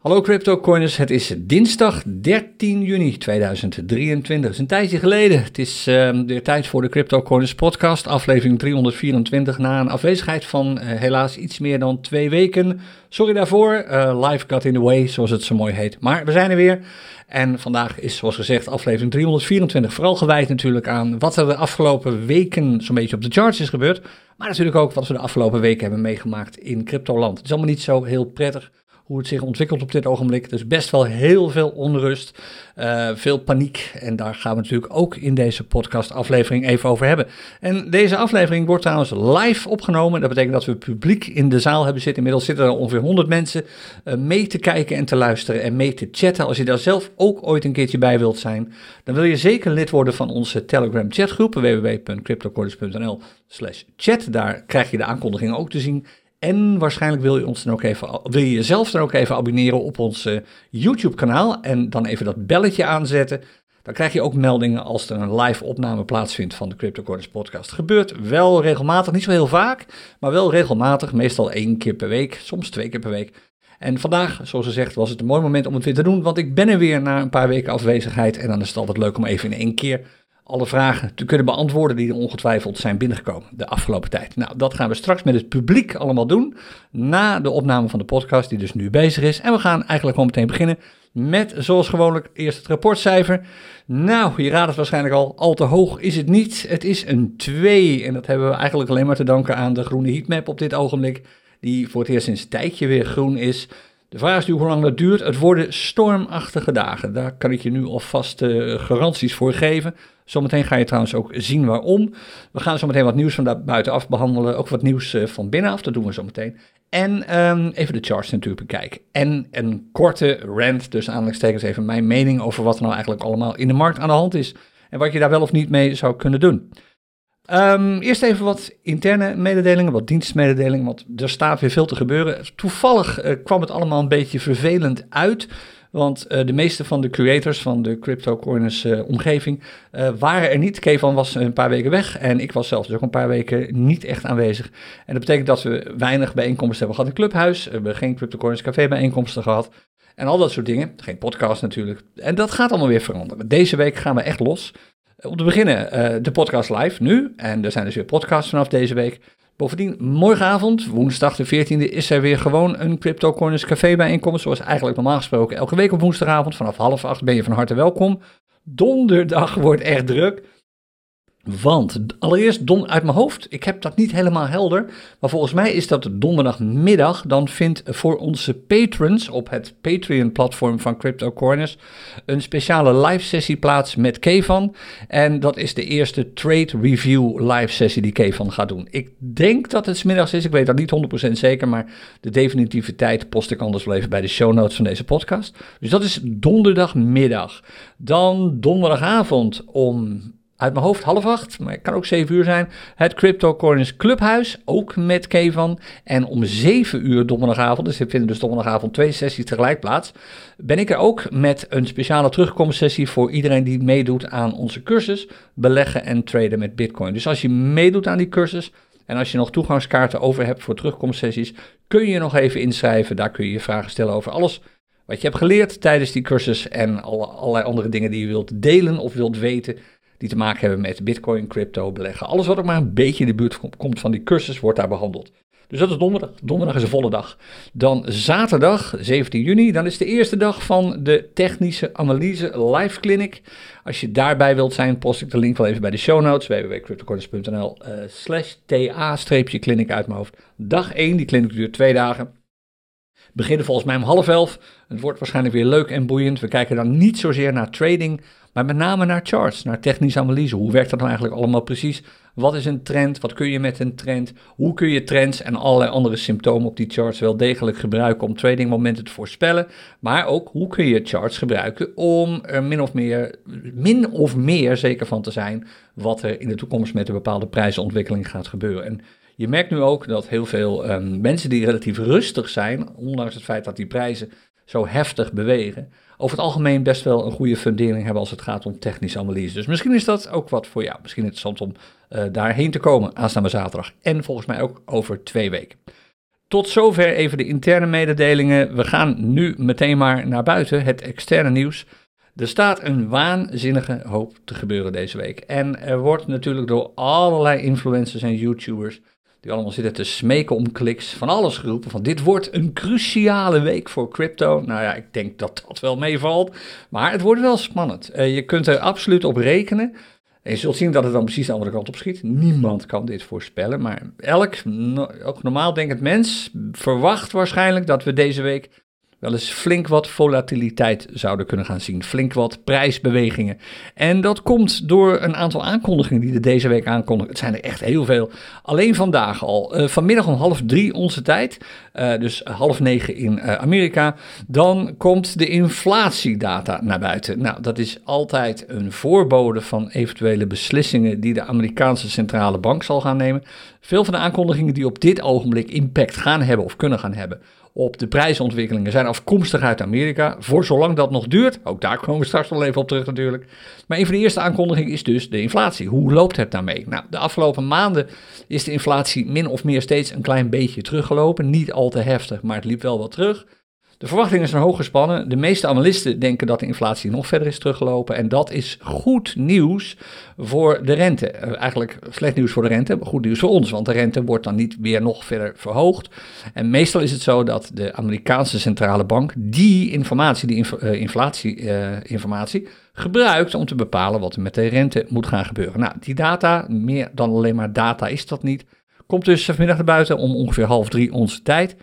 Hallo CryptoCoiners, het is dinsdag 13 juni 2023. Het is een tijdje geleden. Het is de tijd voor de CryptoCoiners podcast, aflevering 324, na een afwezigheid van uh, helaas iets meer dan twee weken. Sorry daarvoor, uh, life got in the way, zoals het zo mooi heet. Maar we zijn er weer en vandaag is zoals gezegd aflevering 324, vooral gewijd natuurlijk aan wat er de afgelopen weken zo'n beetje op de charts is gebeurd. Maar natuurlijk ook wat we de afgelopen weken hebben meegemaakt in cryptoland. Het is allemaal niet zo heel prettig hoe het zich ontwikkelt op dit ogenblik. Dus best wel heel veel onrust, uh, veel paniek. En daar gaan we natuurlijk ook in deze podcast-aflevering even over hebben. En deze aflevering wordt trouwens live opgenomen. Dat betekent dat we publiek in de zaal hebben zitten. Inmiddels zitten er ongeveer 100 mensen uh, mee te kijken en te luisteren en mee te chatten. Als je daar zelf ook ooit een keertje bij wilt zijn, dan wil je zeker lid worden van onze Telegram chatgroep www.cryptocorders.nl slash chat. Daar krijg je de aankondigingen ook te zien. En waarschijnlijk wil je, ons dan ook even, wil je jezelf dan ook even abonneren op ons uh, YouTube-kanaal. En dan even dat belletje aanzetten. Dan krijg je ook meldingen als er een live opname plaatsvindt van de CryptoCorners podcast. Gebeurt wel regelmatig, niet zo heel vaak, maar wel regelmatig. Meestal één keer per week, soms twee keer per week. En vandaag, zoals gezegd, was het een mooi moment om het weer te doen. Want ik ben er weer na een paar weken afwezigheid. En dan is het altijd leuk om even in één keer alle vragen te kunnen beantwoorden die er ongetwijfeld zijn binnengekomen de afgelopen tijd. Nou, dat gaan we straks met het publiek allemaal doen, na de opname van de podcast die dus nu bezig is. En we gaan eigenlijk gewoon meteen beginnen met, zoals gewoonlijk, eerst het rapportcijfer. Nou, je raadt het waarschijnlijk al, al te hoog is het niet. Het is een 2 en dat hebben we eigenlijk alleen maar te danken aan de groene heatmap op dit ogenblik, die voor het eerst sinds tijdje weer groen is. De vraag is nu hoe lang dat duurt. Het worden stormachtige dagen. Daar kan ik je nu alvast uh, garanties voor geven. Zometeen ga je trouwens ook zien waarom. We gaan zometeen wat nieuws van daar buitenaf behandelen. Ook wat nieuws uh, van binnenaf, dat doen we zometeen. En um, even de charts natuurlijk bekijken. En een korte rant, dus aanhalingstekens even mijn mening over wat er nou eigenlijk allemaal in de markt aan de hand is. En wat je daar wel of niet mee zou kunnen doen. Um, eerst even wat interne mededelingen, wat dienstmededelingen, want er staat weer veel te gebeuren. Toevallig uh, kwam het allemaal een beetje vervelend uit. Want uh, de meeste van de creators van de CryptoCoiners uh, omgeving uh, waren er niet. Kevan was een paar weken weg en ik was zelf dus ook een paar weken niet echt aanwezig. En dat betekent dat we weinig bijeenkomsten hebben gehad in Clubhuis. We hebben geen CryptoCoiners Café bijeenkomsten gehad. En al dat soort dingen. Geen podcast natuurlijk. En dat gaat allemaal weer veranderen. Deze week gaan we echt los. Om te beginnen de podcast live nu. En er zijn dus weer podcasts vanaf deze week. Bovendien, morgenavond, woensdag de 14e, is er weer gewoon een Crypto Corners Café bijeenkomst. Zoals eigenlijk normaal gesproken elke week op woensdagavond vanaf half acht ben je van harte welkom. Donderdag wordt echt druk. Want allereerst don uit mijn hoofd, ik heb dat niet helemaal helder, maar volgens mij is dat donderdagmiddag. Dan vindt voor onze patrons op het Patreon-platform van Crypto Corners een speciale live sessie plaats met Kevan. En dat is de eerste trade review live sessie die Kevan gaat doen. Ik denk dat het smiddags is, ik weet dat niet 100% zeker, maar de definitieve tijd post ik anders wel even bij de show notes van deze podcast. Dus dat is donderdagmiddag. Dan donderdagavond om uit mijn hoofd half acht, maar het kan ook zeven uur zijn. Het Crypto Coins Clubhuis, ook met Kevan. En om zeven uur donderdagavond, dus er vinden dus donderdagavond twee sessies tegelijk plaats, ben ik er ook met een speciale terugkomstsessie voor iedereen die meedoet aan onze cursus beleggen en traden met Bitcoin. Dus als je meedoet aan die cursus en als je nog toegangskaarten over hebt voor terugkomstsessies, kun je nog even inschrijven. Daar kun je je vragen stellen over alles wat je hebt geleerd tijdens die cursus en alle, allerlei andere dingen die je wilt delen of wilt weten die te maken hebben met bitcoin, crypto, beleggen. Alles wat ook maar een beetje in de buurt komt van die cursus wordt daar behandeld. Dus dat is donderdag. Donderdag is een volle dag. Dan zaterdag, 17 juni, dan is de eerste dag van de technische analyse live clinic. Als je daarbij wilt zijn, post ik de link wel even bij de show notes, www.cryptocorners.nl uh, slash ta-clinic uit mijn hoofd. Dag 1, die clinic duurt twee dagen. Beginnen volgens mij om half elf. Het wordt waarschijnlijk weer leuk en boeiend. We kijken dan niet zozeer naar trading, maar met name naar charts, naar technische analyse. Hoe werkt dat nou eigenlijk allemaal precies? Wat is een trend? Wat kun je met een trend? Hoe kun je trends en allerlei andere symptomen op die charts wel degelijk gebruiken om tradingmomenten te voorspellen? Maar ook hoe kun je charts gebruiken om er min of meer, min of meer zeker van te zijn wat er in de toekomst met een bepaalde prijsontwikkeling gaat gebeuren. En je merkt nu ook dat heel veel um, mensen die relatief rustig zijn, ondanks het feit dat die prijzen zo heftig bewegen, over het algemeen best wel een goede fundering hebben als het gaat om technische analyse. Dus misschien is dat ook wat voor jou. Misschien interessant om uh, daarheen te komen aanstaande zaterdag. En volgens mij ook over twee weken. Tot zover even de interne mededelingen. We gaan nu meteen maar naar buiten, het externe nieuws. Er staat een waanzinnige hoop te gebeuren deze week. En er wordt natuurlijk door allerlei influencers en YouTubers, die allemaal zitten te smeken om kliks, van alles geroepen. Van dit wordt een cruciale week voor crypto. Nou ja, ik denk dat dat wel meevalt. Maar het wordt wel spannend. Eh, je kunt er absoluut op rekenen. En je zult zien dat het dan precies de andere kant op schiet. Niemand kan dit voorspellen. Maar elk, ook normaal denkend mens, verwacht waarschijnlijk dat we deze week wel eens flink wat volatiliteit zouden kunnen gaan zien. Flink wat prijsbewegingen. En dat komt door een aantal aankondigingen die er deze week aankondigen. Het zijn er echt heel veel. Alleen vandaag al. Uh, vanmiddag om half drie onze tijd. Uh, dus half negen in uh, Amerika. Dan komt de inflatiedata naar buiten. Nou, dat is altijd een voorbode van eventuele beslissingen die de Amerikaanse centrale bank zal gaan nemen. Veel van de aankondigingen die op dit ogenblik impact gaan hebben of kunnen gaan hebben op de prijsontwikkelingen zijn afkomstig uit Amerika. Voor zolang dat nog duurt, ook daar komen we straks wel even op terug natuurlijk. Maar een van de eerste aankondigingen is dus de inflatie. Hoe loopt het daarmee? Nou, de afgelopen maanden is de inflatie min of meer steeds een klein beetje teruggelopen. Niet al te heftig, maar het liep wel wat terug. De verwachtingen zijn hoog gespannen. De meeste analisten denken dat de inflatie nog verder is teruggelopen. En dat is goed nieuws voor de rente. Eh, eigenlijk slecht nieuws voor de rente, maar goed nieuws voor ons. Want de rente wordt dan niet weer nog verder verhoogd. En meestal is het zo dat de Amerikaanse centrale bank die informatie, die inf uh, inflatie-informatie, uh, gebruikt om te bepalen wat er met de rente moet gaan gebeuren. Nou, die data, meer dan alleen maar data is dat niet, komt dus vanmiddag naar buiten om ongeveer half drie onze tijd.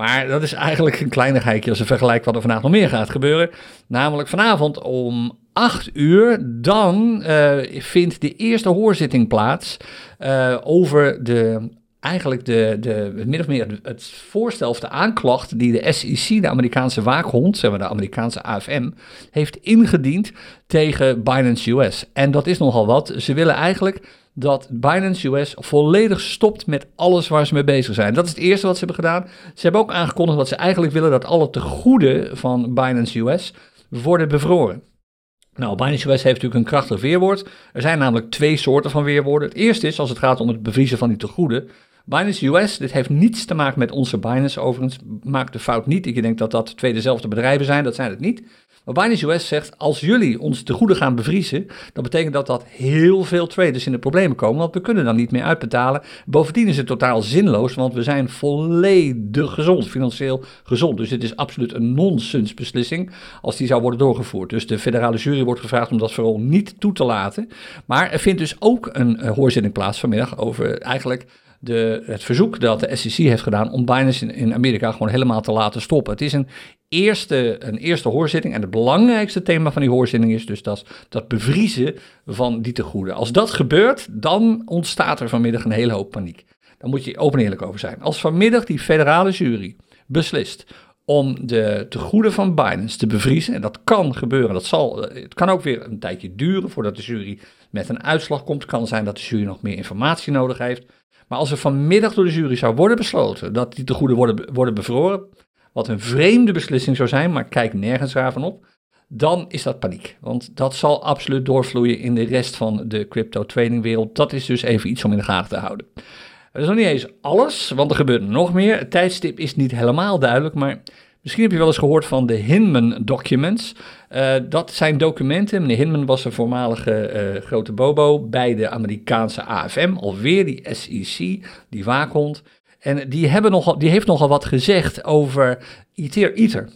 Maar dat is eigenlijk een kleinigheidje als je vergelijkt wat er vandaag nog meer gaat gebeuren. Namelijk vanavond om 8 uur, dan uh, vindt de eerste hoorzitting plaats uh, over de eigenlijk de, de, min of meer het voorstel of de aanklacht die de SEC, de Amerikaanse waakhond, zeg maar de Amerikaanse AFM, heeft ingediend tegen Binance US. En dat is nogal wat. Ze willen eigenlijk dat Binance US volledig stopt met alles waar ze mee bezig zijn. Dat is het eerste wat ze hebben gedaan. Ze hebben ook aangekondigd dat ze eigenlijk willen dat alle tegoeden van Binance US worden bevroren. Nou, Binance US heeft natuurlijk een krachtig weerwoord. Er zijn namelijk twee soorten van weerwoorden. Het eerste is als het gaat om het bevriezen van die tegoeden. Binance US, dit heeft niets te maken met onze Binance overigens. Maak de fout niet. Ik denk dat dat twee dezelfde bedrijven zijn. Dat zijn het niet. Binance US zegt, als jullie ons te goede gaan bevriezen, dan betekent dat dat heel veel traders in de problemen komen, want we kunnen dan niet meer uitbetalen. Bovendien is het totaal zinloos, want we zijn volledig gezond, financieel gezond. Dus dit is absoluut een nonsensbeslissing als die zou worden doorgevoerd. Dus de federale jury wordt gevraagd om dat vooral niet toe te laten. Maar er vindt dus ook een uh, hoorzitting plaats vanmiddag over eigenlijk de, het verzoek dat de SEC heeft gedaan om Binance in, Amerika gewoon helemaal te laten stoppen. Het is een eerste, een eerste hoorzitting en het belangrijkste thema van die hoorzitting is dus dat, dat bevriezen van die tegoeden. Als dat gebeurt, dan ontstaat er vanmiddag een hele hoop paniek. Daar moet je open en eerlijk over zijn. Als vanmiddag die federale jury beslist om de tegoeden van Binance te bevriezen. En dat kan gebeuren. Dat zal, het kan ook weer een tijdje duren voordat de jury met een uitslag komt. Het kan zijn dat de jury nog meer informatie nodig heeft. Maar als er vanmiddag door de jury zou worden besloten dat die tegoeden worden, worden bevroren, wat een vreemde beslissing zou zijn, maar kijk nergens raar van op, dan is dat paniek. Want dat zal absoluut doorvloeien in de rest van de crypto tradingwereld. Dat is dus even iets om in de gaten te houden. Dat is nog niet eens alles, want er gebeurt nog meer. Het tijdstip is niet helemaal duidelijk, maar Misschien heb je wel eens gehoord van de Hinman Documents. Uh, dat zijn documenten. Meneer Hinman was een voormalige uh, grote bobo bij de Amerikaanse AFM, alweer die SEC, die waakhond. En die, hebben nogal, die heeft nogal wat gezegd over Ether. Ether.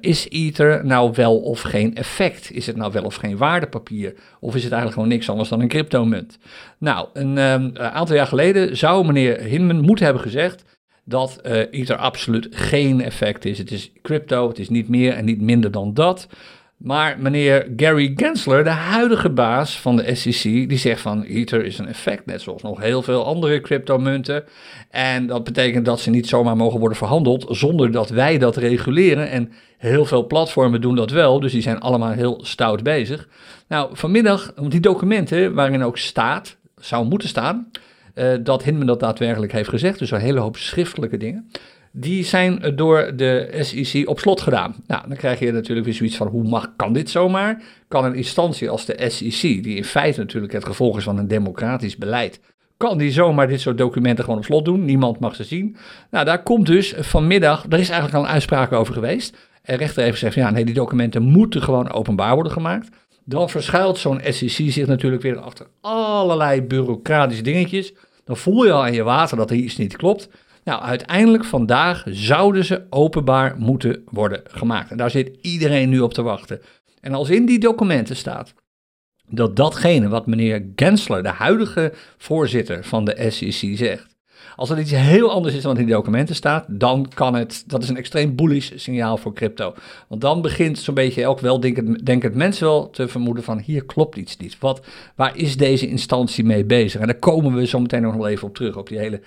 Is Ether nou wel of geen effect? Is het nou wel of geen waardepapier? Of is het eigenlijk gewoon niks anders dan een cryptomunt? Nou, een um, aantal jaar geleden zou meneer Hinman moeten hebben gezegd dat uh, Ether absoluut geen effect is. Het is crypto, het is niet meer en niet minder dan dat. Maar meneer Gary Gensler, de huidige baas van de SEC, die zegt van Ether is een effect, net zoals nog heel veel andere cryptomunten. En dat betekent dat ze niet zomaar mogen worden verhandeld zonder dat wij dat reguleren. En heel veel platformen doen dat wel, dus die zijn allemaal heel stout bezig. Nou, vanmiddag, die documenten waarin ook staat, zou moeten staan, dat Hinman dat daadwerkelijk heeft gezegd. Dus een hele hoop schriftelijke dingen. Die zijn door de SEC op slot gedaan. Nou, dan krijg je natuurlijk weer zoiets van: hoe mag, kan dit zomaar? Kan een instantie als de SEC, die in feite natuurlijk het gevolg is van een democratisch beleid, kan die zomaar dit soort documenten gewoon op slot doen. Niemand mag ze zien. Nou, daar komt dus vanmiddag, er is eigenlijk al een uitspraak over geweest. En rechter heeft gezegd, ja nee, die documenten moeten gewoon openbaar worden gemaakt. Dan verschuilt zo'n SEC zich natuurlijk weer achter allerlei bureaucratische dingetjes. Dan voel je al aan je water dat er iets niet klopt. Nou, uiteindelijk vandaag zouden ze openbaar moeten worden gemaakt. En daar zit iedereen nu op te wachten. En als in die documenten staat dat datgene wat meneer Gensler, de huidige voorzitter van de SEC, zegt, als er iets heel anders is dan in die documenten staat, dan kan het, dat is een extreem bullish signaal voor crypto. Want dan begint zo'n beetje elk weldenkend denkend mens wel te vermoeden van hier klopt iets niet. Wat, waar is deze instantie mee bezig? En daar komen we zo meteen nog wel even op terug, op die hele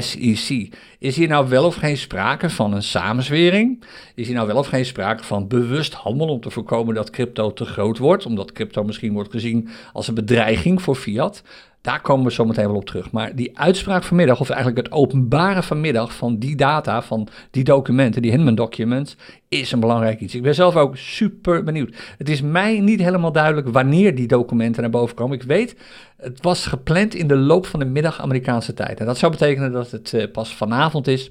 SEC. Is hier nou wel of geen sprake van een samenzwering? Is hier nou wel of geen sprake van bewust handel om te voorkomen dat crypto te groot wordt, omdat crypto misschien wordt gezien als een bedreiging voor fiat? Daar komen we zo meteen wel op terug. Maar die uitspraak vanmiddag, of eigenlijk het openbaren vanmiddag van die data, van die documenten, die Hinman documents, is een belangrijk iets. Ik ben zelf ook super benieuwd. Het is mij niet helemaal duidelijk wanneer die documenten naar boven komen. Ik weet, het was gepland in de loop van de middag Amerikaanse tijd. En dat zou betekenen dat het uh, pas vanavond is.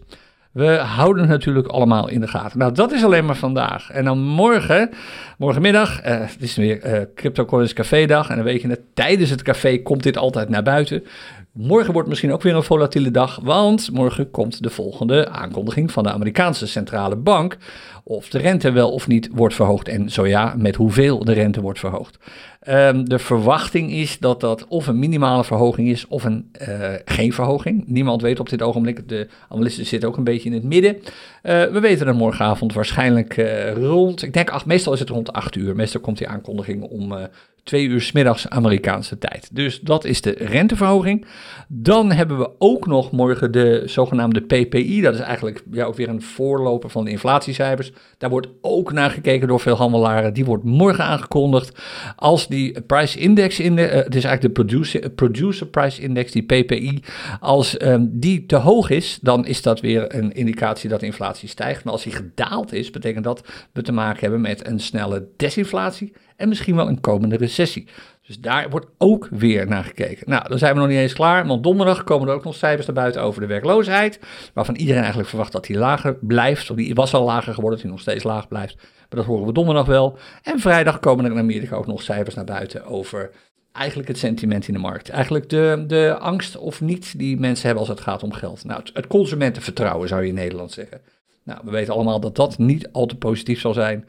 We houden het natuurlijk allemaal in de gaten. Nou, dat is alleen maar vandaag. En dan morgen, morgenmiddag, uh, het is weer uh, Crypto Coins Café dag. En dan weet je net, tijdens het café komt dit altijd naar buiten. Morgen wordt misschien ook weer een volatiele dag, want morgen komt de volgende aankondiging van de Amerikaanse centrale bank of de rente wel of niet wordt verhoogd en zo ja, met hoeveel de rente wordt verhoogd. Um, de verwachting is dat dat of een minimale verhoging is of een, uh, geen verhoging. Niemand weet op dit ogenblik, de analisten zitten ook een beetje in het midden. Uh, we weten het morgenavond waarschijnlijk uh, rond, ik denk, ach, meestal is het rond 8 uur. Meestal komt die aankondiging om twee uur middags Amerikaanse tijd. Dus dat is de renteverhoging. Dan hebben we ook nog morgen de zogenaamde PPI. Dat is eigenlijk ja, ook weer een voorloper van de inflatiecijfers. Daar wordt ook naar gekeken door veel handelaren. Die wordt morgen aangekondigd. Als die price index, in de, uh, het is eigenlijk de producer, price index, die PPI, als um, die te hoog is, dan is dat weer een indicatie dat inflatie stijgt. Maar als die gedaald is, betekent dat we te maken hebben met een snelle desinflatie en misschien wel een komende recessie. Dus daar wordt ook weer naar gekeken. Nou, dan zijn we nog niet eens klaar, want donderdag komen er ook nog cijfers naar buiten over de werkloosheid, waarvan iedereen eigenlijk verwacht dat die lager blijft, of die was al lager geworden, dat die nog steeds laag blijft. Maar dat horen we donderdag wel. En vrijdag komen er in Amerika ook nog cijfers naar buiten over eigenlijk het sentiment in de markt. Eigenlijk de, de angst of niet die mensen hebben als het gaat om geld. Nou, het, het consumentenvertrouwen zou je in Nederland zeggen. Nou, we weten allemaal dat dat niet al te positief zal zijn.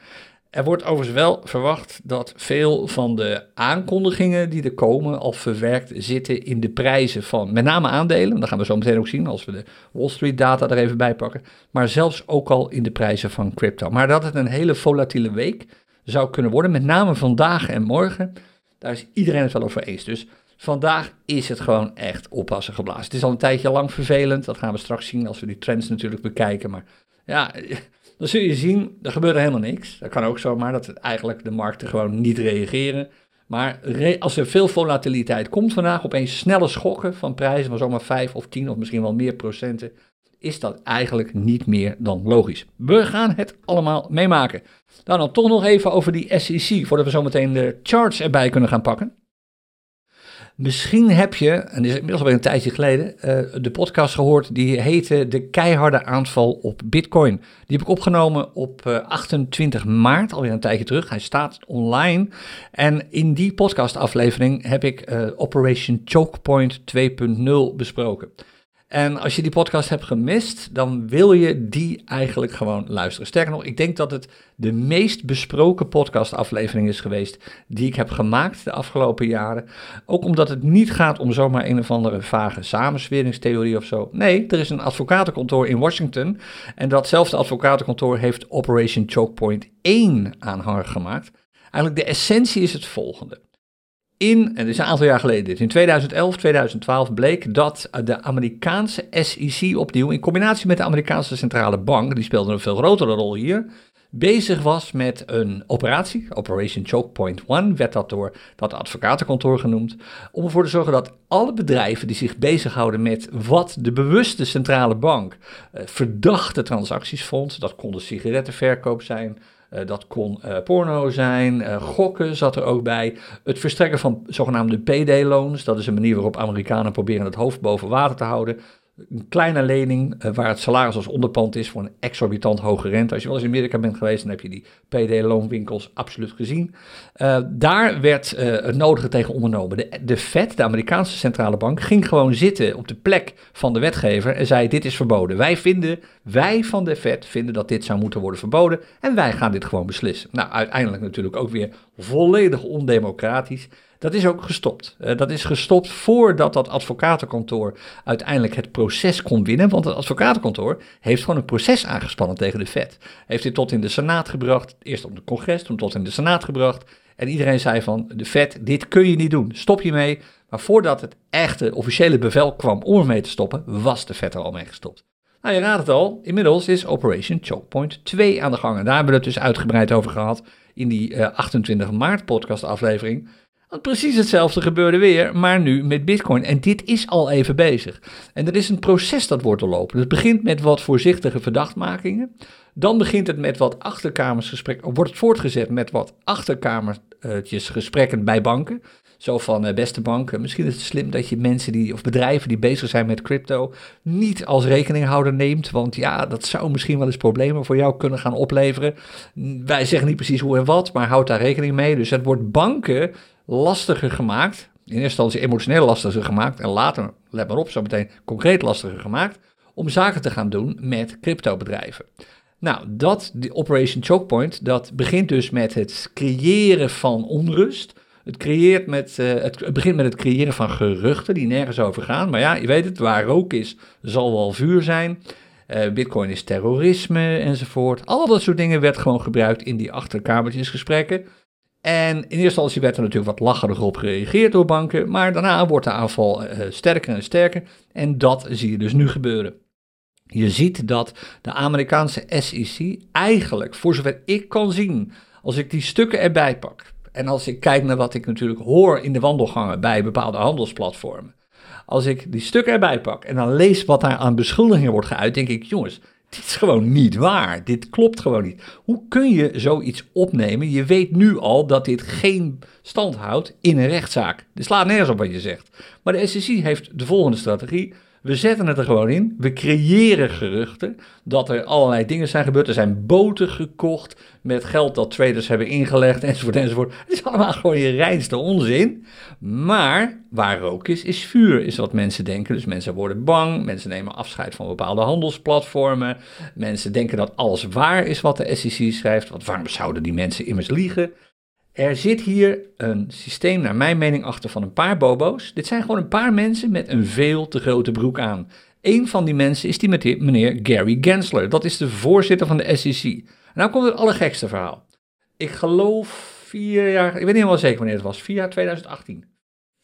Er wordt overigens wel verwacht dat veel van de aankondigingen die er komen al verwerkt zitten in de prijzen van met name aandelen. Dat gaan we zo meteen ook zien als we de Wall Street data er even bij pakken. Maar zelfs ook al in de prijzen van crypto. Maar dat het een hele volatiele week zou kunnen worden, met name vandaag en morgen, daar is iedereen het wel over eens. Dus vandaag is het gewoon echt oppassen geblazen. Het is al een tijdje lang vervelend, dat gaan we straks zien als we die trends natuurlijk bekijken. Maar ja dan zul je zien, er gebeurt helemaal niks. Dat kan ook zomaar, dat eigenlijk de markten gewoon niet reageren. Maar als er veel volatiliteit komt vandaag, opeens snelle schokken van prijzen van zomaar 5 of 10 of misschien wel meer procenten, is dat eigenlijk niet meer dan logisch. We gaan het allemaal meemaken. Dan dan toch nog even over die SEC, voordat we zometeen de charts erbij kunnen gaan pakken. Misschien heb je, en dit is inmiddels alweer een tijdje geleden, uh, de podcast gehoord die heette De keiharde aanval op Bitcoin. Die heb ik opgenomen op uh, 28 maart, alweer een tijdje terug. Hij staat online. En in die podcastaflevering heb ik uh, Operation Chokepoint 2.0 besproken. En als je die podcast hebt gemist, dan wil je die eigenlijk gewoon luisteren. Sterker nog, ik denk dat het de meest besproken podcastaflevering is geweest die ik heb gemaakt de afgelopen jaren. Ook omdat het niet gaat om zomaar een of andere vage samensweringstheorie of zo. Nee, er is een advocatenkantoor in Washington. En datzelfde advocatenkantoor heeft Operation Chokepoint 1 aanhanger gemaakt. Eigenlijk de essentie is het volgende in, en dit is een aantal jaar geleden in 2011, 2012 bleek dat de Amerikaanse SEC opnieuw, in combinatie met de Amerikaanse Centrale Bank, die speelde een veel grotere rol hier, bezig was met een operatie, Operation Choke Point 1, werd dat door dat advocatenkantoor genoemd, om ervoor te zorgen dat alle bedrijven die zich bezighouden met wat de bewuste centrale bank eh, verdachte transacties vond, dat konden sigarettenverkoop zijn, dat kon porno zijn, gokken zat er ook bij. Het verstrekken van zogenaamde PD-loans, dat is een manier waarop Amerikanen proberen het hoofd boven water te houden een kleine lening uh, waar het salaris als onderpand is voor een exorbitant hoge rente. Als je wel eens in Amerika bent geweest, dan heb je die PD-loonwinkels absoluut gezien. Uh, daar werd uh, het nodige tegen ondernomen. De, de Fed, de Amerikaanse centrale bank, ging gewoon zitten op de plek van de wetgever en zei: Dit is verboden. Wij vinden, wij van de Fed vinden dat dit zou moeten worden verboden en wij gaan dit gewoon beslissen. Nou, uiteindelijk natuurlijk ook weer volledig ondemocratisch. Dat is ook gestopt. Uh, dat is gestopt voordat dat advocatenkantoor uiteindelijk het proces kon winnen. Want het advocatenkantoor heeft gewoon een proces aangespannen tegen de Fed. Heeft dit tot in de Senaat gebracht. Eerst op het congres, toen tot in de Senaat gebracht. En iedereen zei van, de Fed, dit kun je niet doen. Stop je mee. Maar voordat het echte officiële bevel kwam om ermee te stoppen, was de Fed er al mee gestopt. Nou, je raadt het al, inmiddels is Operation Choke Point 2 aan de gang. En daar hebben we het dus uitgebreid over gehad in die uh, 28 maart podcast aflevering. Precies hetzelfde gebeurde weer, maar nu met Bitcoin. En dit is al even bezig. En er is een proces dat wordt doorlopen. Het begint met wat voorzichtige verdachtmakingen. Dan begint het met wat achterkamersgesprekken. Wordt het voortgezet met wat achterkamertjes gesprekken bij banken. Zo van uh, beste banken, misschien is het slim dat je mensen die, of bedrijven die bezig zijn met crypto, niet als rekeninghouder neemt. Want ja, dat zou misschien wel eens problemen voor jou kunnen gaan opleveren. Wij zeggen niet precies hoe en wat, maar houd daar rekening mee. Dus het wordt banken lastiger gemaakt. In eerste instantie emotioneel lastiger gemaakt en later, let maar op, zo meteen concreet lastiger gemaakt. Om zaken te gaan doen met cryptobedrijven. Nou, dat, die Operation Chokepoint, dat begint dus met het creëren van onrust. Het, creëert met, uh, het, begint met het creëren van geruchten die nergens over gaan. Maar ja, je weet het, waar rook is, zal wel vuur zijn. Uh, Bitcoin is terrorisme enzovoort. Al dat soort dingen werd gewoon gebruikt in die achterkamertjesgesprekken. En in eerste instantie werd er natuurlijk wat lacherig op gereageerd door banken, maar daarna wordt de aanval uh, sterker en sterker en dat zie je dus nu gebeuren. Je ziet dat de Amerikaanse SEC eigenlijk, voor zover ik kan zien, als ik die stukken erbij pak en als ik kijk naar wat ik natuurlijk hoor in de wandelgangen bij bepaalde handelsplatformen, als ik die stukken erbij pak en dan lees wat daar aan beschuldigingen wordt geuit, denk ik, jongens, dit is gewoon niet waar. Dit klopt gewoon niet. Hoe kun je zoiets opnemen? Je weet nu al dat dit geen stand houdt in een rechtszaak. Dit slaat nergens op wat je zegt. Maar de SEC heeft de volgende strategie. We zetten het er gewoon in. We creëren geruchten dat er allerlei dingen zijn gebeurd. Er zijn boten gekocht met geld dat traders hebben ingelegd enzovoort enzovoort. Het is allemaal gewoon je reinste onzin. Maar waar rook is, is vuur, is wat mensen denken. Dus mensen worden bang, mensen nemen afscheid van bepaalde handelsplatformen. Mensen denken dat alles waar is wat de SEC schrijft. Want waarom zouden die mensen immers liegen? Er zit hier een systeem, naar mijn mening, achter van een paar bobo's. Dit zijn gewoon een paar mensen met een veel te grote broek aan. Een van die mensen is die meneer Gary Gensler. Dat is de voorzitter van de SEC. Nou komt het allergekste verhaal. Ik geloof vier jaar, ik weet niet helemaal zeker wanneer het was, vier jaar 2018.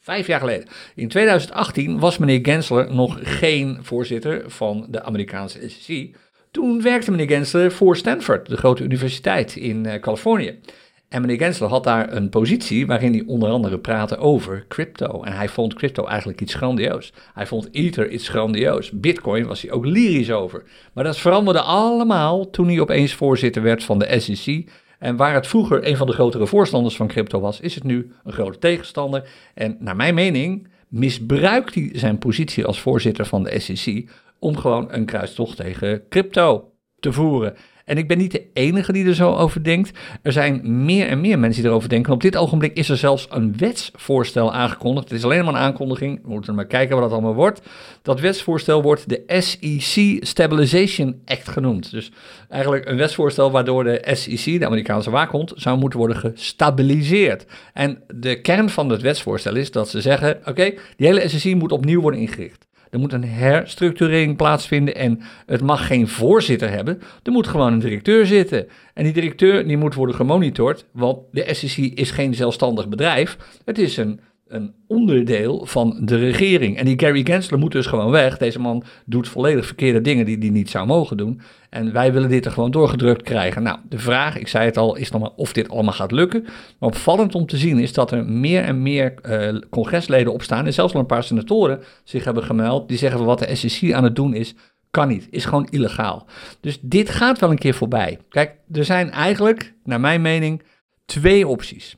Vijf jaar geleden. In 2018 was meneer Gensler nog geen voorzitter van de Amerikaanse SEC. Toen werkte meneer Gensler voor Stanford, de grote universiteit in uh, Californië. En meneer Gensler had daar een positie waarin hij onder andere praatte over crypto. En hij vond crypto eigenlijk iets grandioos. Hij vond Ether iets grandioos. Bitcoin was hij ook lyrisch over. Maar dat veranderde allemaal toen hij opeens voorzitter werd van de SEC. En waar het vroeger een van de grotere voorstanders van crypto was, is het nu een grote tegenstander. En naar mijn mening misbruikt hij zijn positie als voorzitter van de SEC om gewoon een kruistocht tegen crypto te voeren. En ik ben niet de enige die er zo over denkt. Er zijn meer en meer mensen die erover denken. Op dit ogenblik is er zelfs een wetsvoorstel aangekondigd. Het is alleen maar een aankondiging. We moeten maar kijken wat dat allemaal wordt. Dat wetsvoorstel wordt de SEC Stabilization Act genoemd. Dus eigenlijk een wetsvoorstel waardoor de SEC, de Amerikaanse waakhond, zou moeten worden gestabiliseerd. En de kern van het wetsvoorstel is dat ze zeggen: oké, die hele SEC moet opnieuw worden ingericht. Er moet een herstructurering plaatsvinden en het mag geen voorzitter hebben. Er moet gewoon een directeur zitten. En die directeur die moet worden gemonitord, want de SEC is geen zelfstandig bedrijf. Het is een een onderdeel van de regering. En die Gary Gensler moet dus gewoon weg. Deze man doet volledig verkeerde dingen die hij niet zou mogen doen. En wij willen dit er gewoon doorgedrukt krijgen. Nou, de vraag, ik zei het al, is nog maar of dit allemaal gaat lukken. Maar opvallend om te zien is dat er meer en meer uh, congresleden opstaan. En zelfs wel een paar senatoren zich hebben gemeld. Die zeggen wat de SEC aan het doen is Kan niet, is gewoon illegaal. Dus dit gaat wel een keer voorbij. Kijk, er zijn eigenlijk, naar mijn mening, twee opties.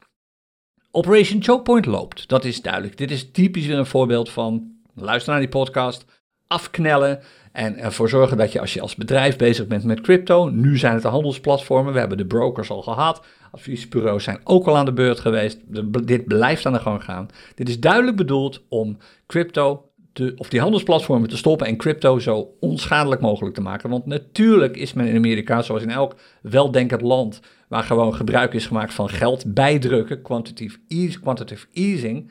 Operation Choke Point loopt, dat is duidelijk. Dit is typisch weer een voorbeeld van, luister naar die podcast, afknellen en ervoor zorgen dat je als je als bedrijf bezig bent met crypto, nu zijn het de handelsplatformen, we hebben de brokers al gehad, adviesbureaus zijn ook al aan de beurt geweest, dit blijft aan de gang gaan. Dit is duidelijk bedoeld om crypto of die handelsplatformen te stoppen en crypto zo onschadelijk mogelijk te maken. Want natuurlijk is men in Amerika, zoals in elk weldenkend land, waar gewoon gebruik is gemaakt van geld bijdrukken, quantitative, easing,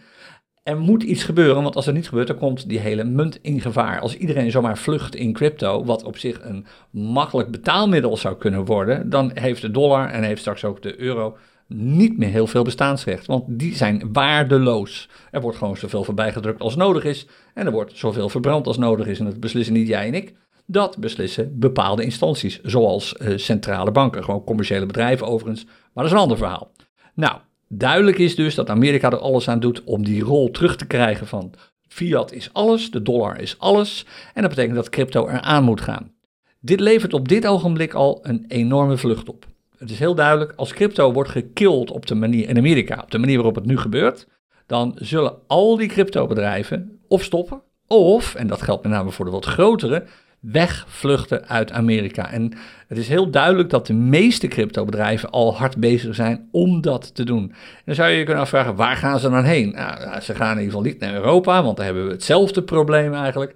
er moet iets gebeuren, want als er niet gebeurt, dan komt die hele munt in gevaar. Als iedereen zomaar vlucht in crypto, wat op zich een makkelijk betaalmiddel zou kunnen worden, dan heeft de dollar en heeft straks ook de euro niet meer heel veel bestaansrecht, want die zijn waardeloos. Er wordt gewoon zoveel voorbij gedrukt als nodig is en er wordt zoveel verbrand als nodig is en dat beslissen niet jij en ik. Dat beslissen bepaalde instanties, zoals uh, centrale banken, gewoon commerciële bedrijven overigens, maar dat is een ander verhaal. Nou, Duidelijk is dus dat Amerika er alles aan doet om die rol terug te krijgen van fiat is alles, de dollar is alles. En dat betekent dat crypto eraan moet gaan. Dit levert op dit ogenblik al een enorme vlucht op. Het is heel duidelijk, als crypto wordt gekilled op de manier in Amerika, op de manier waarop het nu gebeurt, dan zullen al die cryptobedrijven of stoppen, of, en dat geldt met name voor de wat grotere, wegvluchten uit Amerika. En het is heel duidelijk dat de meeste cryptobedrijven al hard bezig zijn om dat te doen. En dan zou je je kunnen afvragen, waar gaan ze dan heen? Nou, ze gaan in ieder geval niet naar Europa, want daar hebben we hetzelfde probleem eigenlijk.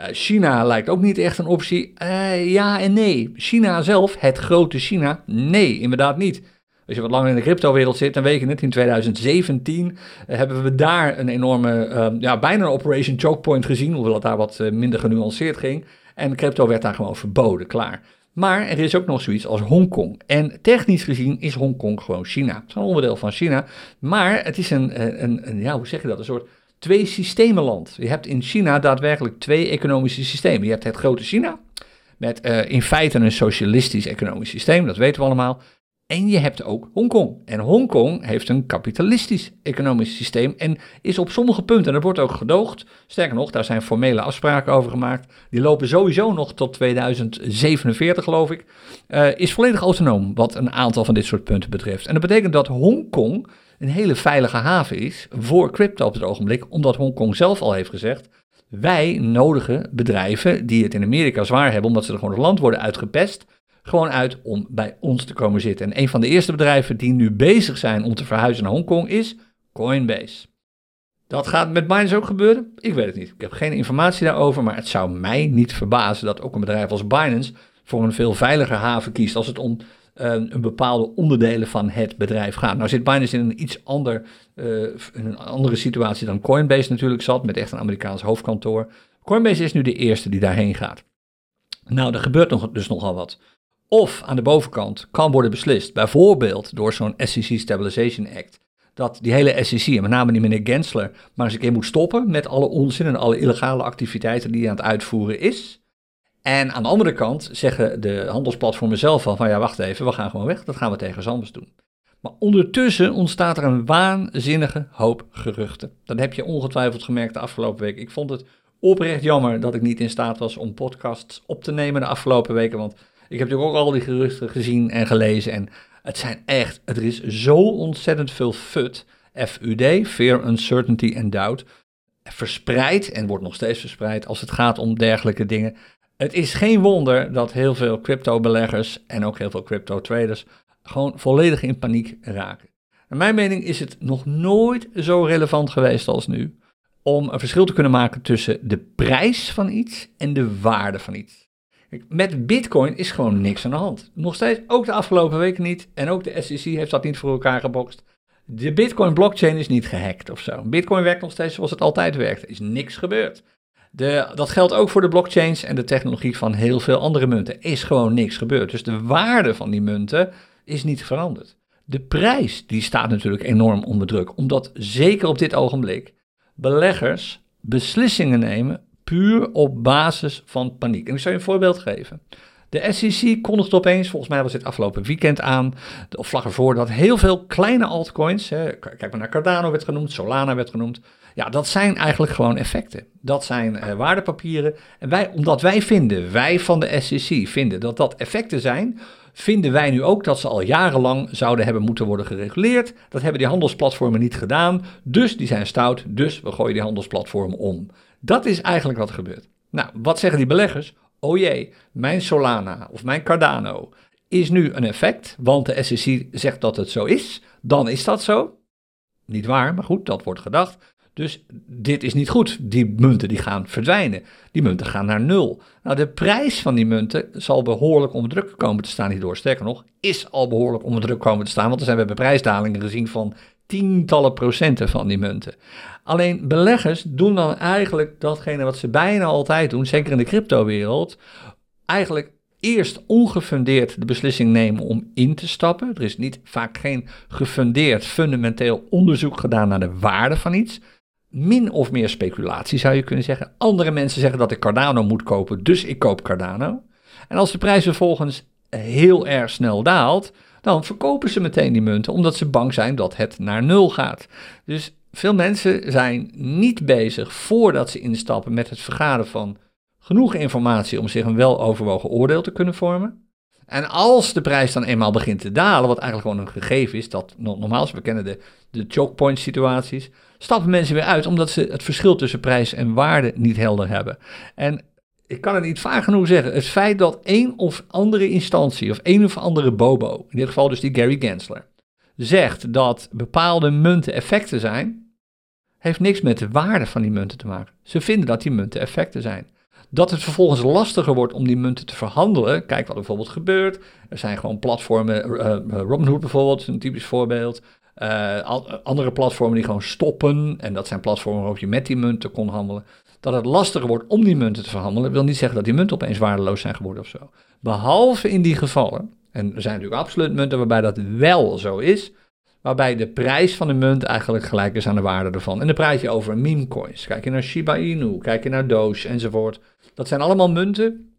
Uh, China lijkt ook niet echt een optie. Uh, ja en nee. China zelf, het grote China, nee, inderdaad niet. Als je wat langer in de cryptowereld zit, dan weet je het. In 2017 uh, hebben we daar een enorme, ja, bijna een Operation Choke Point gezien, hoewel het daar wat minder genuanceerd ging. En crypto werd daar gewoon verboden, klaar. Maar er is ook nog zoiets als Hongkong. En technisch gezien is Hongkong gewoon China. Het is een onderdeel van China. Maar het is een, een, een ja, hoe zeg je dat? Een soort twee systemenland. Je hebt in China daadwerkelijk twee economische systemen. Je hebt het grote China, met uh, in feite een socialistisch economisch systeem, dat weten we allemaal. En je hebt ook Hongkong. En Hongkong heeft een kapitalistisch economisch systeem en is op sommige punten, en dat wordt ook gedoogd, sterker nog, daar zijn formele afspraken over gemaakt, die lopen sowieso nog tot 2047 geloof ik, uh, is volledig autonoom wat een aantal van dit soort punten betreft. En dat betekent dat Hongkong een hele veilige haven is voor crypto op het ogenblik, omdat Hongkong zelf al heeft gezegd, wij nodigen bedrijven die het in Amerika zwaar hebben, omdat ze er gewoon het land worden uitgepest, gewoon uit om bij ons te komen zitten. En een van de eerste bedrijven die nu bezig zijn om te verhuizen naar Hongkong is Coinbase. Dat gaat met Binance ook gebeuren? Ik weet het niet. Ik heb geen informatie daarover, maar het zou mij niet verbazen dat ook een bedrijf als Binance voor een veel veiliger haven kiest als het om uh, een bepaalde onderdelen van het bedrijf gaat. Nou zit Binance in een iets ander, uh, een andere situatie dan Coinbase natuurlijk zat, met echt een Amerikaans hoofdkantoor. Coinbase is nu de eerste die daarheen gaat. Nou, er gebeurt nog, dus nogal wat. Of aan de bovenkant kan worden beslist, bijvoorbeeld door zo'n SEC Stabilization Act, dat die hele SEC, en met name die meneer Gensler, maar eens een keer moet stoppen met alle onzin en alle illegale activiteiten die hij aan het uitvoeren is. En aan de andere kant zeggen de handelsplatformen zelf van, van ja, wacht even, we gaan gewoon weg, dat gaan we tegen anders doen. Maar ondertussen ontstaat er een waanzinnige hoop geruchten. Dat heb je ongetwijfeld gemerkt de afgelopen week. Ik vond het oprecht jammer dat ik niet in staat was om podcasts op te nemen de afgelopen weken, want ik heb natuurlijk ook al die geruchten gezien en gelezen. En het zijn echt, er is zo ontzettend veel FUD, FUD, Fear, Uncertainty and Doubt, verspreid en wordt nog steeds verspreid als het gaat om dergelijke dingen. Het is geen wonder dat heel veel crypto-beleggers en ook heel veel crypto-traders gewoon volledig in paniek raken. Naar mijn mening is het nog nooit zo relevant geweest als nu om een verschil te kunnen maken tussen de prijs van iets en de waarde van iets. Met Bitcoin is gewoon niks aan de hand. Nog steeds, ook de afgelopen weken niet. En ook de SEC heeft dat niet voor elkaar gebokst. De Bitcoin blockchain is niet gehackt of zo. Bitcoin werkt nog steeds zoals het altijd werkt. Er is niks gebeurd. De, dat geldt ook voor de blockchains en de technologie van heel veel andere munten. Is gewoon niks gebeurd. Dus de waarde van die munten is niet veranderd. De prijs die staat natuurlijk enorm onder druk. Omdat zeker op dit ogenblik beleggers beslissingen nemen puur op basis van paniek. En ik zal je een voorbeeld geven. De SEC kondigde opeens, volgens mij was dit afgelopen weekend aan, of vlak ervoor, dat heel veel kleine altcoins, hè, kijk maar naar Cardano werd genoemd, Solana werd genoemd, Ja, dat zijn eigenlijk gewoon effecten. Dat zijn uh, waardepapieren. En wij, omdat wij vinden, wij van de SEC vinden dat dat effecten zijn, vinden wij nu ook dat ze al jarenlang zouden hebben moeten worden gereguleerd. Dat hebben die handelsplatformen niet gedaan. Dus die zijn stout. Dus we gooien die handelsplatformen om. Dat is eigenlijk wat gebeurt. Nou, wat zeggen die beleggers? Oh jee, mijn Solana of mijn Cardano is nu een effect, want de SEC zegt dat het zo is. Dan is dat zo. Niet waar, maar goed, dat wordt gedacht. Dus dit is niet goed. Die munten die gaan verdwijnen. Die munten gaan naar nul. Nou, de prijs van die munten zal behoorlijk onder druk komen te staan hierdoor. Sterker nog, is al behoorlijk onder druk komen te staan. Want er zijn we hebben prijsdalingen gezien van tientallen procenten van die munten. Alleen beleggers doen dan eigenlijk datgene wat ze bijna altijd doen, zeker in de cryptowereld, eigenlijk eerst ongefundeerd de beslissing nemen om in te stappen. Er is niet vaak geen gefundeerd fundamenteel onderzoek gedaan naar de waarde van iets. Min of meer speculatie zou je kunnen zeggen. Andere mensen zeggen dat ik Cardano moet kopen, dus ik koop Cardano. En als de prijs vervolgens heel erg snel daalt, dan verkopen ze meteen die munten, omdat ze bang zijn dat het naar nul gaat. Dus veel mensen zijn niet bezig voordat ze instappen met het vergaren van genoeg informatie om zich een weloverwogen oordeel te kunnen vormen. En als de prijs dan eenmaal begint te dalen, wat eigenlijk gewoon een gegeven is, dat normaal, we kennen de, de choke point situaties, stappen mensen weer uit omdat ze het verschil tussen prijs en waarde niet helder hebben. En ik kan het niet vaak genoeg zeggen, het feit dat een of andere instantie of een of andere bobo, in dit geval dus die Gary Gensler, zegt dat bepaalde munten effecten zijn, heeft niks met de waarde van die munten te maken. Ze vinden dat die munten effecten zijn. Dat het vervolgens lastiger wordt om die munten te verhandelen. Kijk wat er bijvoorbeeld gebeurt. Er zijn gewoon platformen, uh, Robinhood bijvoorbeeld, een typisch voorbeeld. Uh, andere platformen die gewoon stoppen. En dat zijn platformen waarop je met die munten kon handelen. Dat het lastiger wordt om die munten te verhandelen, wil niet zeggen dat die munten opeens waardeloos zijn geworden of zo. Behalve in die gevallen, en er zijn natuurlijk absoluut munten waarbij dat wel zo is, waarbij de prijs van de munt eigenlijk gelijk is aan de waarde ervan. En dan praat je over meme coins. Kijk je naar Shiba Inu, kijk je naar Doge enzovoort. Dat zijn allemaal munten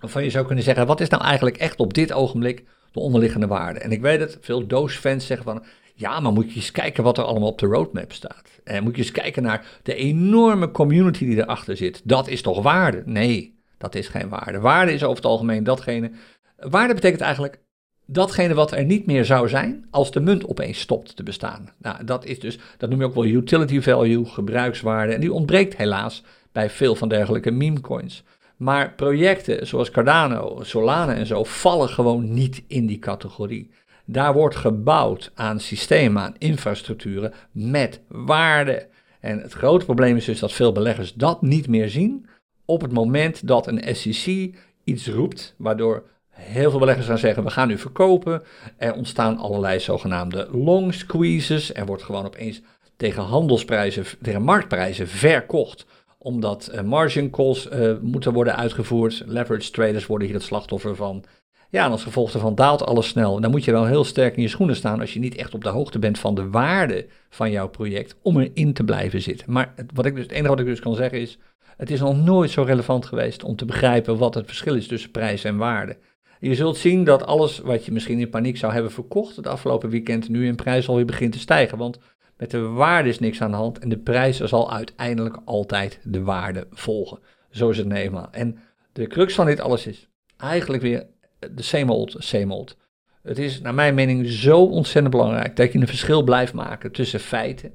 waarvan je zou kunnen zeggen, wat is nou eigenlijk echt op dit ogenblik de onderliggende waarde? En ik weet dat veel Doge-fans zeggen van, ja, maar moet je eens kijken wat er allemaal op de roadmap staat. En moet je eens kijken naar de enorme community die erachter zit. Dat is toch waarde? Nee, dat is geen waarde. Waarde is over het algemeen datgene. Waarde betekent eigenlijk datgene wat er niet meer zou zijn als de munt opeens stopt te bestaan. Nou, dat is dus, dat noem je ook wel utility value, gebruikswaarde. En die ontbreekt helaas bij veel van dergelijke meme coins. Maar projecten zoals Cardano, Solana en zo vallen gewoon niet in die categorie. Daar wordt gebouwd aan systemen, aan infrastructuren met waarde. En het grote probleem is dus dat veel beleggers dat niet meer zien op het moment dat een SEC iets roept, waardoor heel veel beleggers gaan zeggen: we gaan nu verkopen. Er ontstaan allerlei zogenaamde long squeezes. Er wordt gewoon opeens tegen handelsprijzen, tegen marktprijzen verkocht omdat uh, margin calls uh, moeten worden uitgevoerd. Leverage traders worden hier het slachtoffer van. Ja, en als gevolg daarvan daalt alles snel. Dan moet je wel heel sterk in je schoenen staan als je niet echt op de hoogte bent van de waarde van jouw project om erin te blijven zitten. Maar het, wat ik dus, het enige wat ik dus kan zeggen is, het is nog nooit zo relevant geweest om te begrijpen wat het verschil is tussen prijs en waarde. Je zult zien dat alles wat je misschien in paniek zou hebben verkocht het afgelopen weekend nu in prijs alweer begint te stijgen. Want met de waarde is niks aan de hand en de prijs zal uiteindelijk altijd de waarde volgen. Zo is het nou eenmaal. En de crux van dit alles is eigenlijk weer de same old. Het is naar mijn mening zo ontzettend belangrijk dat je een verschil blijft maken tussen feiten,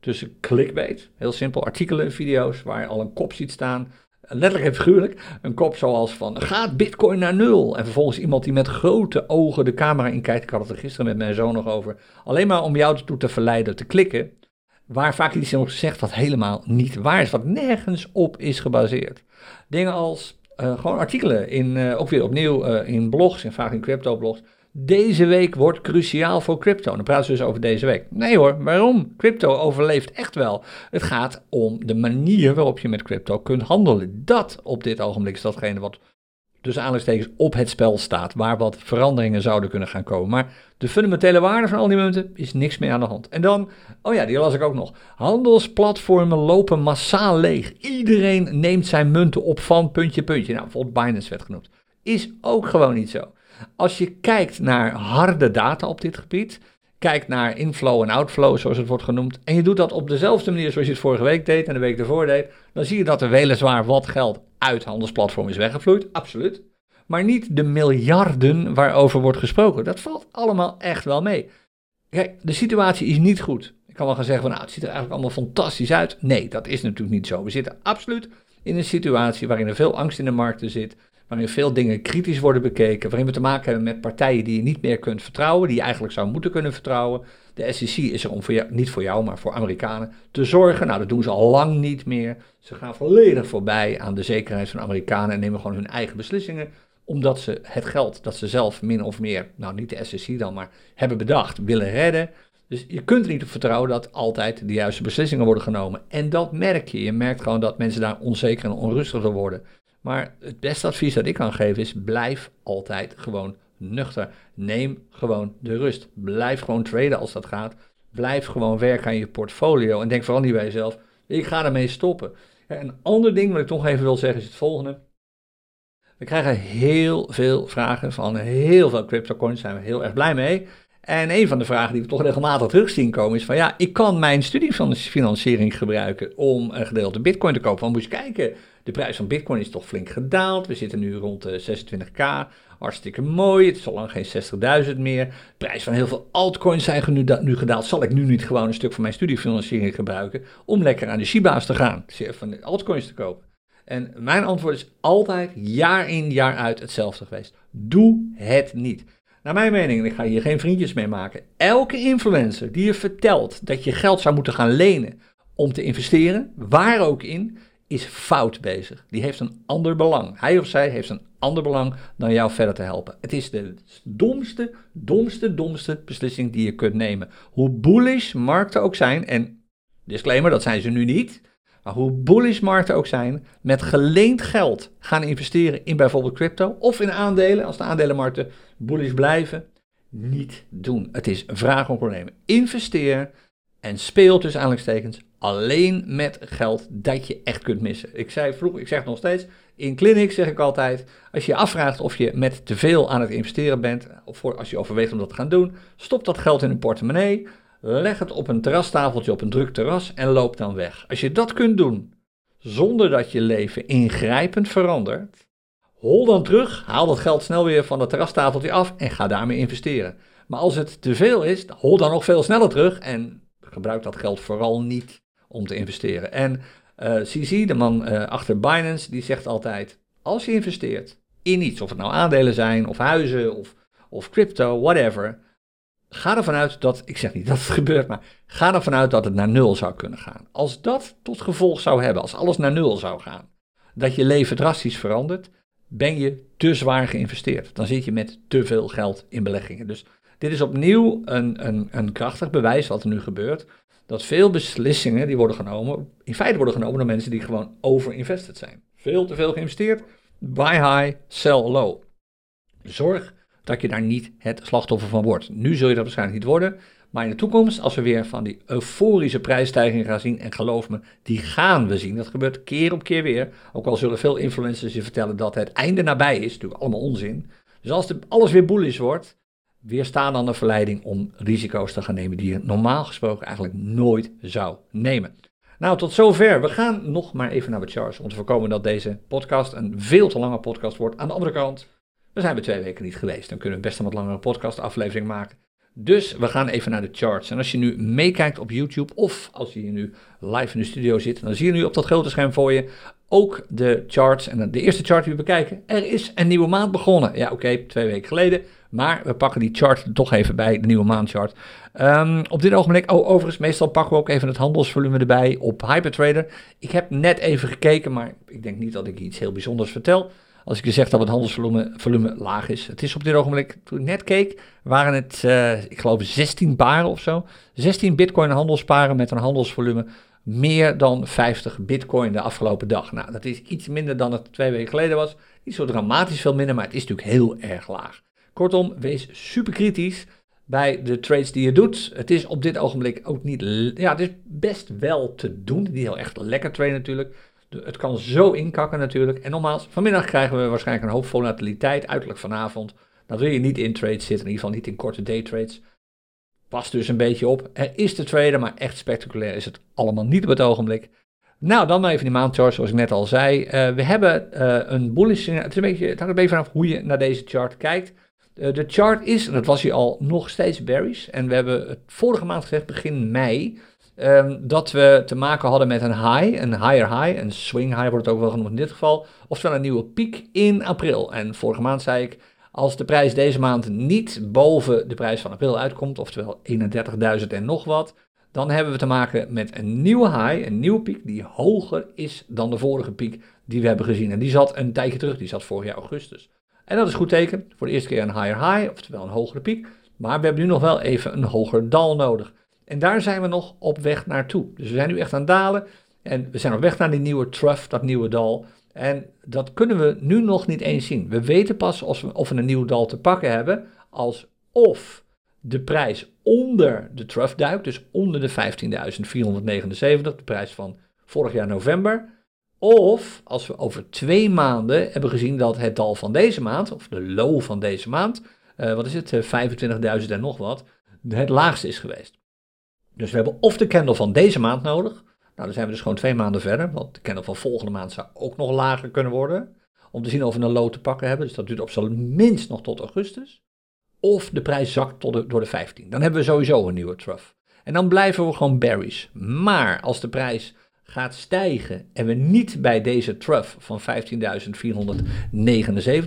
tussen clickbait, heel simpel, artikelen, video's waar je al een kop ziet staan letterlijk en figuurlijk, een kop zoals van gaat bitcoin naar nul? En vervolgens iemand die met grote ogen de camera inkijkt, ik had het er gisteren met mijn zoon nog over, alleen maar om jou toe te verleiden te klikken, waar vaak iets nog gezegd wat helemaal niet waar is, wat nergens op is gebaseerd. Dingen als uh, gewoon artikelen, in, uh, ook weer opnieuw uh, in blogs, en vaak in crypto blogs, deze week wordt cruciaal voor crypto. Dan praten ze dus over deze week. Nee hoor, waarom? Crypto overleeft echt wel. Het gaat om de manier waarop je met crypto kunt handelen. Dat op dit ogenblik is datgene wat dus aanleidingstekens op het spel staat, waar wat veranderingen zouden kunnen gaan komen. Maar de fundamentele waarde van al die munten is niks meer aan de hand. En dan, oh ja, die las ik ook nog. Handelsplatformen lopen massaal leeg. Iedereen neemt zijn munten op van puntje, puntje. Nou, bijvoorbeeld Binance werd genoemd. Is ook gewoon niet zo. Als je kijkt naar harde data op dit gebied, kijkt naar inflow en outflow, zoals het wordt genoemd, en je doet dat op dezelfde manier zoals je het vorige week deed en de week ervoor deed, dan zie je dat er weliswaar wat geld uit handelsplatform is weggevloeid, absoluut. Maar niet de miljarden waarover wordt gesproken. Dat valt allemaal echt wel mee. Kijk, de situatie is niet goed. Ik kan wel gaan zeggen van nou, het ziet er eigenlijk allemaal fantastisch uit. Nee, dat is natuurlijk niet zo. We zitten absoluut in een situatie waarin er veel angst in de markten zit, waarin veel dingen kritisch worden bekeken, waarin we te maken hebben met partijen die je niet meer kunt vertrouwen, die je eigenlijk zou moeten kunnen vertrouwen. De SEC is er om voor jou, niet voor jou, maar voor Amerikanen te zorgen. Nou, dat doen ze al lang niet meer. Ze gaan volledig voorbij aan de zekerheid van Amerikanen en nemen gewoon hun eigen beslissingen omdat ze het geld dat ze zelf min of meer, nou niet de SEC dan, maar hebben bedacht, willen redden. Dus je kunt er niet op vertrouwen dat altijd de juiste beslissingen worden genomen. En dat merk je. Je merkt gewoon dat mensen daar onzeker en onrustiger worden. Maar het beste advies dat ik kan geven is: blijf altijd gewoon nuchter. Neem gewoon de rust. Blijf gewoon traden als dat gaat. Blijf gewoon werken aan je portfolio. En denk vooral niet bij jezelf: ik ga ermee stoppen. Een ander ding wat ik toch even wil zeggen is het volgende. We krijgen heel veel vragen van heel veel cryptocoins, daar zijn we heel erg blij mee. En een van de vragen die we toch regelmatig terug zien komen is van ja, ik kan mijn studiefinanciering gebruiken om een gedeelte bitcoin te kopen. Want moet je kijken, de prijs van bitcoin is toch flink gedaald. We zitten nu rond de 26k, hartstikke mooi. Het is al lang geen 60.000 meer. De prijs van heel veel altcoins zijn nu, nu gedaald. Zal ik nu niet gewoon een stuk van mijn studiefinanciering gebruiken om lekker aan de Shiba's te gaan, van de altcoins te kopen? En mijn antwoord is altijd jaar in jaar uit hetzelfde geweest. Doe het niet. Naar mijn mening, en ik ga hier geen vriendjes mee maken, elke influencer die je vertelt dat je geld zou moeten gaan lenen om te investeren, waar ook in, is fout bezig. Die heeft een ander belang. Hij of zij heeft een ander belang dan jou verder te helpen. Het is de domste, domste, domste beslissing die je kunt nemen. Hoe bullish markten ook zijn, en disclaimer, dat zijn ze nu niet. Maar hoe bullish markten ook zijn, met geleend geld gaan investeren in bijvoorbeeld crypto of in aandelen, als de aandelenmarkten bullish blijven, niet doen. Het is vraag om problemen. Investeer en speel tussen aanhalingstekens alleen met geld dat je echt kunt missen. Ik zei vroeger, ik zeg nog steeds, in clinic zeg ik altijd, als je je afvraagt of je met te veel aan het investeren bent, of voor, als je overweegt om dat te gaan doen, stop dat geld in een portemonnee, leg het op een terrastafeltje op een druk terras en loop dan weg. Als je dat kunt doen zonder dat je leven ingrijpend verandert, hol dan terug, haal dat geld snel weer van dat terrastafeltje af en ga daarmee investeren. Maar als het te veel is, hol dan nog veel sneller terug en gebruik dat geld vooral niet om te investeren. En uh, eh, CZ, de man uh, achter Binance, die zegt altijd: als je investeert in iets, of het nou aandelen zijn, of huizen, of, of crypto, whatever, Ga ervan uit dat, ik zeg niet dat het gebeurt, maar ga ervan uit dat het naar nul zou kunnen gaan. Als dat tot gevolg zou hebben, als alles naar nul zou gaan, dat je leven drastisch verandert, ben je te zwaar geïnvesteerd. Dan zit je met te veel geld in beleggingen. Dus dit is opnieuw een, een, een krachtig bewijs wat er nu gebeurt. Dat veel beslissingen die worden genomen, in feite worden genomen door mensen die gewoon overinvested zijn. Veel te veel geïnvesteerd, buy high, sell low. Zorg dat je daar niet het slachtoffer van wordt. Nu zul je dat waarschijnlijk niet worden, maar in de toekomst, als we weer van die euforische prijsstijging gaan zien, en geloof me, die gaan we zien. Dat gebeurt keer op keer weer. Ook al zullen veel influencers je vertellen dat het einde nabij is, natuurlijk allemaal onzin. Dus als alles weer bullish wordt, weerstaan dan de verleiding om risico's te gaan nemen die je normaal gesproken eigenlijk nooit zou nemen. Nou, tot zover. We gaan nog maar even naar de charts om te voorkomen dat deze podcast een veel te lange podcast wordt. Aan de andere kant, we zijn we twee weken niet geweest. Dan kunnen we best een wat langere podcastaflevering maken. Dus we gaan even naar de charts. En als je nu meekijkt op YouTube of als je hier nu live in de studio zit, dan zie je nu op dat grote scherm voor je ook de charts. En de eerste chart die we bekijken, er is een nieuwe maand begonnen. Ja, oké, twee weken geleden. Maar we pakken die chart toch even bij, de nieuwe maandchart. Um, op dit ogenblik, oh overigens, meestal pakken we ook even het handelsvolume erbij op Hypertrader. Ik heb net even gekeken, maar ik denk niet dat ik iets heel bijzonders vertel. Als ik je zeg dat het handelsvolume volume laag is. Het is op dit ogenblik, toen ik net keek, waren het, uh, ik geloof, 16 paren of zo. 16 bitcoin handelsparen met een handelsvolume meer dan 50 bitcoin de afgelopen dag. Nou, dat is iets minder dan het twee weken geleden was. Niet zo dramatisch veel minder, maar het is natuurlijk heel erg laag. Kortom, wees super kritisch bij de trades die je doet. Het is op dit ogenblik ook niet, ja, het is best wel te doen. Niet heel echt lekker trade natuurlijk. Het kan zo inkakken natuurlijk. En nogmaals, vanmiddag krijgen we waarschijnlijk een hoop volatiliteit, uiterlijk vanavond. Dan wil je niet in trades zitten, in ieder geval niet in korte day trades. past dus een beetje op. Er is te traden, maar echt spectaculair is het allemaal niet op het ogenblik. Nou, dan maar even die maandchart, zoals ik net al zei. Uh, we hebben uh, een bullish, het, een beetje, het hangt een beetje vanaf hoe je naar deze chart kijkt. Uh, de chart is, en dat was hij al, nog steeds bearish. En we hebben het vorige maand gezegd, begin mei, um, dat we te maken hadden met een high, een higher high, een swing high wordt het ook wel genoemd in dit geval. Oftewel een nieuwe piek in april. En vorige maand zei ik, als de prijs deze maand niet boven de prijs van april uitkomt, oftewel 31.000 en nog wat, dan hebben we te maken met een nieuwe high, een nieuwe piek die hoger is dan de vorige piek die we hebben gezien. En die zat een tijdje terug, die zat vorig jaar augustus. En dat is goed teken, voor de eerste keer een higher high, oftewel een hogere piek. Maar we hebben nu nog wel even een hoger dal nodig. En daar zijn we nog op weg naartoe. Dus we zijn nu echt aan het dalen en we zijn op weg naar die nieuwe trough, dat nieuwe dal. En dat kunnen we nu nog niet eens zien. We weten pas of we, of een nieuw dal te pakken hebben als of de prijs onder de trough duikt, dus onder de 15.479, de prijs van vorig jaar november. Of als we over twee maanden hebben gezien dat het dal van deze maand, of de low van deze maand, uh, wat is het, 25.000 eh, en nog wat, het laagste is geweest. Dus we hebben of de candle van deze maand nodig, nou dan zijn we dus gewoon twee maanden verder, want de candle van volgende maand zou ook nog lager kunnen worden, om te zien of we een low te pakken hebben. Dus dat duurt op zijn minst nog tot augustus of de prijs zakt tot door de 15. Dan hebben we sowieso een nieuwe trough. En dan blijven we gewoon berries. Maar als de prijs gaat stijgen en we niet bij deze trough van 15.479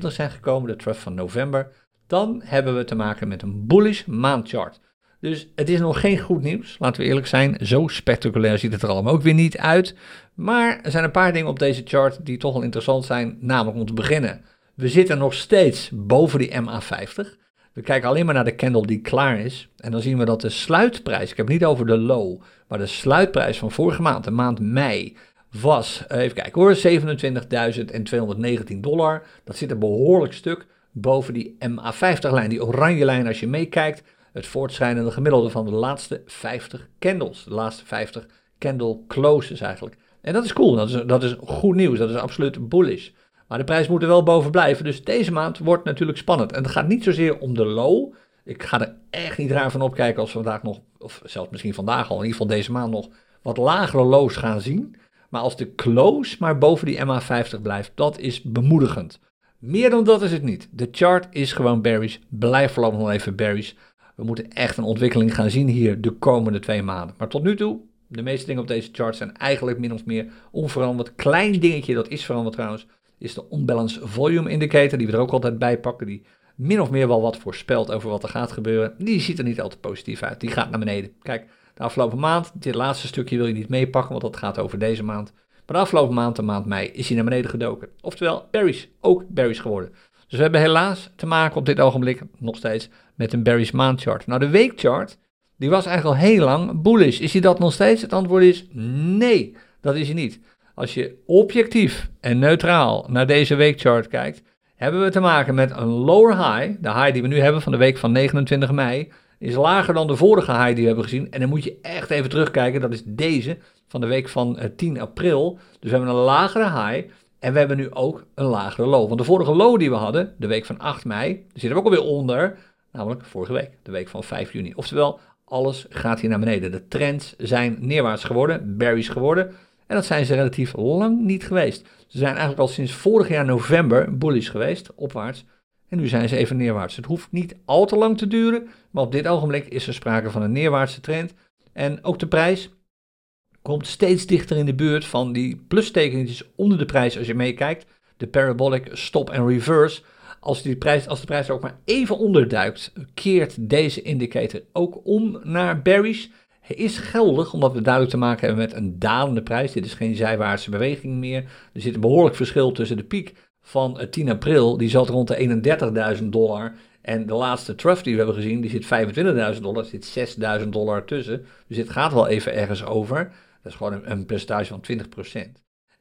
zijn gekomen, de trough van november, dan hebben we te maken met een bullish maandchart. Dus het is nog geen goed nieuws, laten we eerlijk zijn. Zo spectaculair ziet het er allemaal ook weer niet uit. Maar er zijn een paar dingen op deze chart die toch wel interessant zijn, namelijk om te beginnen. We zitten nog steeds boven die MA50. We kijken alleen maar naar de candle die klaar is. En dan zien we dat de sluitprijs, ik heb het niet over de low, maar de sluitprijs van vorige maand, de maand mei, was, eh, even kijken hoor, 27.219 dollar. Dat zit een behoorlijk stuk boven die MA50-lijn, die oranje lijn als je meekijkt. Het voortschrijdende gemiddelde van de laatste 50 candles. De laatste 50 candle closes eigenlijk. En dat is cool, dat is, dat is goed nieuws, dat is absoluut bullish. Maar de prijs moet er wel boven blijven. Dus deze maand wordt natuurlijk spannend. En het gaat niet zozeer om de low. Ik ga er echt niet raar van opkijken als we vandaag nog, of zelfs misschien vandaag al, in ieder geval deze maand nog, wat lagere lows gaan zien. Maar als de close maar boven die MA50 blijft, dat is bemoedigend. Meer dan dat is het niet. De chart is gewoon bearish. Blijf voorlopig nog even bearish. We moeten echt een ontwikkeling gaan zien hier de komende twee maanden. Maar tot nu toe, de meeste dingen op deze chart zijn eigenlijk min of meer onveranderd. Klein dingetje, dat is veranderd trouwens, is de Unbalanced Volume Indicator, die we er ook altijd bij pakken, die min of meer wel wat voorspelt over wat er gaat gebeuren. Die ziet er niet altijd positief uit, die gaat naar beneden. Kijk, de afgelopen maand, dit laatste stukje wil je niet meepakken, want dat gaat over deze maand. Maar de afgelopen maand, de maand mei, is hij naar beneden gedoken. Oftewel, berries, ook berries geworden. Dus we hebben helaas te maken op dit ogenblik nog steeds met een berries maandchart. Nou, de weekchart, die was eigenlijk al heel lang bullish. Is hij dat nog steeds? Het antwoord is nee, dat is hij niet. Als je objectief en neutraal naar deze weekchart kijkt, hebben we te maken met een lower high. De high die we nu hebben van de week van 29 mei is lager dan de vorige high die we hebben gezien. En dan moet je echt even terugkijken. Dat is deze van de week van 10 eh, april. Dus we hebben een lagere high. En we hebben nu ook een lagere low. Want de vorige low die we hadden, de week van 8 mei, zitten we ook alweer onder. Namelijk vorige week, de week van 5 juni. Oftewel, alles gaat hier naar beneden. De trends zijn neerwaarts geworden, berries geworden. En dat zijn ze relatief lang niet geweest. Ze zijn eigenlijk al sinds vorig jaar november bullish geweest, opwaarts. En nu zijn ze even neerwaarts. Het hoeft niet al te lang te duren, maar op dit ogenblik is er sprake van een neerwaartse trend. En ook de prijs komt steeds dichter in de buurt van die plustekentjes onder de prijs als je meekijkt. De parabolic stop en reverse. Als, die prijs, als de prijs er ook maar even onderduikt, keert deze indicator ook om naar bearish is geldig omdat we duidelijk te maken hebben met een dalende prijs. Dit is geen zijwaartse beweging meer. Er zit een behoorlijk verschil tussen de piek van 10 april, die zat rond de 31.000 dollar. En de laatste trough die we hebben gezien, die zit 25.000 dollar, zit 6.000 dollar tussen. Dus dit gaat wel even ergens over. Dat is gewoon een, percentage van 20%.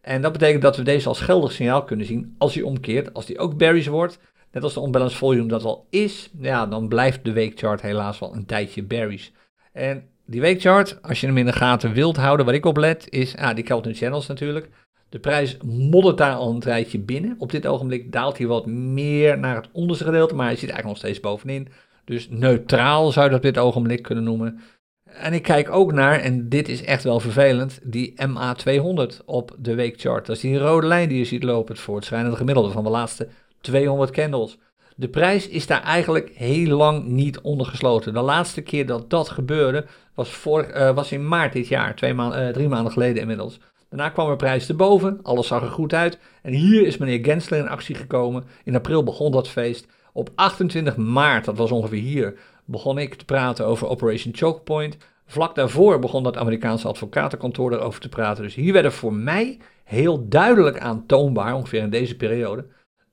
En dat betekent dat we deze als geldig signaal kunnen zien als hij omkeert, als die ook bearish wordt. Net als de unbalanced volume dat al is, ja, dan blijft de weekchart helaas wel een tijdje bearish. En die weekchart, als je hem in de gaten wilt houden, waar ik op let, is ah, die Kelton Channels natuurlijk. De prijs moddert daar al een tijdje binnen. Op dit ogenblik daalt hij wat meer naar het onderste gedeelte, maar hij zit eigenlijk nog steeds bovenin. Dus neutraal zou je dat op dit ogenblik kunnen noemen. En ik kijk ook naar, en dit is echt wel vervelend, die MA200 op de weekchart. Dat is die rode lijn die je ziet lopen, het voortschrijdende gemiddelde van de laatste 200 candles. De prijs is daar eigenlijk heel lang niet onder gesloten. De laatste keer dat dat gebeurde was, uh, was in maart dit jaar, twee maanden, uh, drie maanden geleden inmiddels. Daarna kwam er prijs erboven, alles zag er goed uit. En hier is meneer Gensler in actie gekomen. In april begon dat feest. Op 28 maart, dat was ongeveer hier, begon ik te praten over Operation Choke Point. Vlak daarvoor begon dat Amerikaanse advocatenkantoor erover te praten. Dus hier werden voor mij heel duidelijk aantoonbaar, ongeveer in deze periode,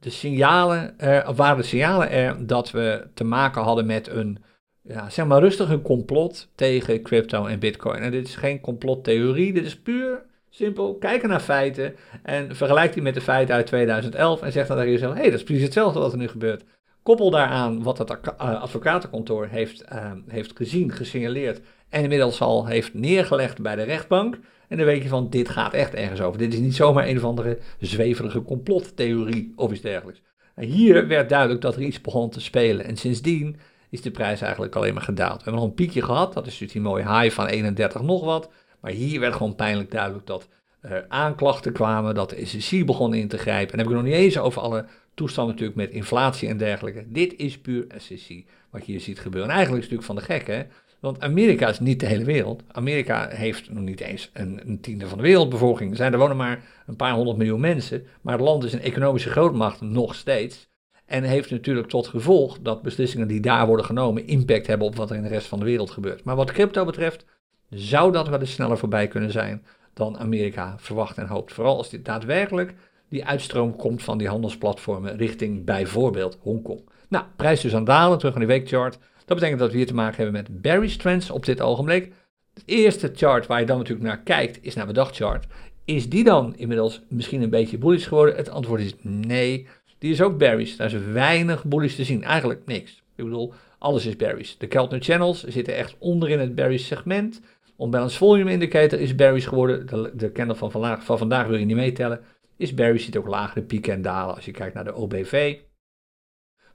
de signalen er, waren de signalen er dat we te maken hadden met een, ja, zeg maar rustig een complot tegen crypto en bitcoin. En dit is geen complottheorie, dit is puur simpel kijken naar feiten en vergelijk die met de feiten uit 2011 en zeg dan tegen jezelf, hé, hey, dat is precies hetzelfde wat er nu gebeurt. Koppel daaraan wat het eh, advocatenkantoor heeft, uh, heeft gezien, gesignaleerd en inmiddels al heeft neergelegd bij de rechtbank. En dan weet je van, dit gaat echt ergens over. Dit is niet zomaar een of andere zweverige complottheorie of iets dergelijks. En hier werd duidelijk dat er iets begon te spelen. En sindsdien is de prijs eigenlijk alleen maar gedaald. We hebben nog een piekje gehad, dat is dus die mooie high van 31 nog wat. Maar hier werd gewoon pijnlijk duidelijk dat er aanklachten kwamen, dat de SEC begon in te grijpen. En dan heb ik nog niet eens over alle toestanden natuurlijk met inflatie en dergelijke. Dit is puur SEC wat je hier ziet gebeuren. En eigenlijk is het natuurlijk van de gek, hè. Want Amerika is niet de hele wereld. Amerika heeft nog niet eens een, een, tiende van de wereldbevolking. Er wonen maar een paar honderd miljoen mensen. Maar het land is een economische grootmacht nog steeds. En heeft natuurlijk tot gevolg dat beslissingen die daar worden genomen impact hebben op wat er in de rest van de wereld gebeurt. Maar wat crypto betreft zou dat wel eens sneller voorbij kunnen zijn dan Amerika verwacht en hoopt. Vooral als dit daadwerkelijk die uitstroom komt van die handelsplatformen richting bijvoorbeeld Hongkong. Nou, prijs dus aan dalen, terug naar die weekchart. Dat betekent dat we hier te maken hebben met bearish trends op dit ogenblik. Het eerste chart waar je dan natuurlijk naar kijkt is naar de dagchart. Is die dan inmiddels misschien een beetje bullish geworden? Het antwoord is nee. Die is ook bearish. Daar is weinig bullish te zien. Eigenlijk niks. Ik bedoel, alles is bearish. De Keltner channels zitten echt onder in het bearish segment. Onbalanced volume indicator is bearish geworden. De, de candle van vandaag, van vandaag wil je niet meetellen. Is bearish, ziet ook lagere pieken en dalen als je kijkt naar de OBV.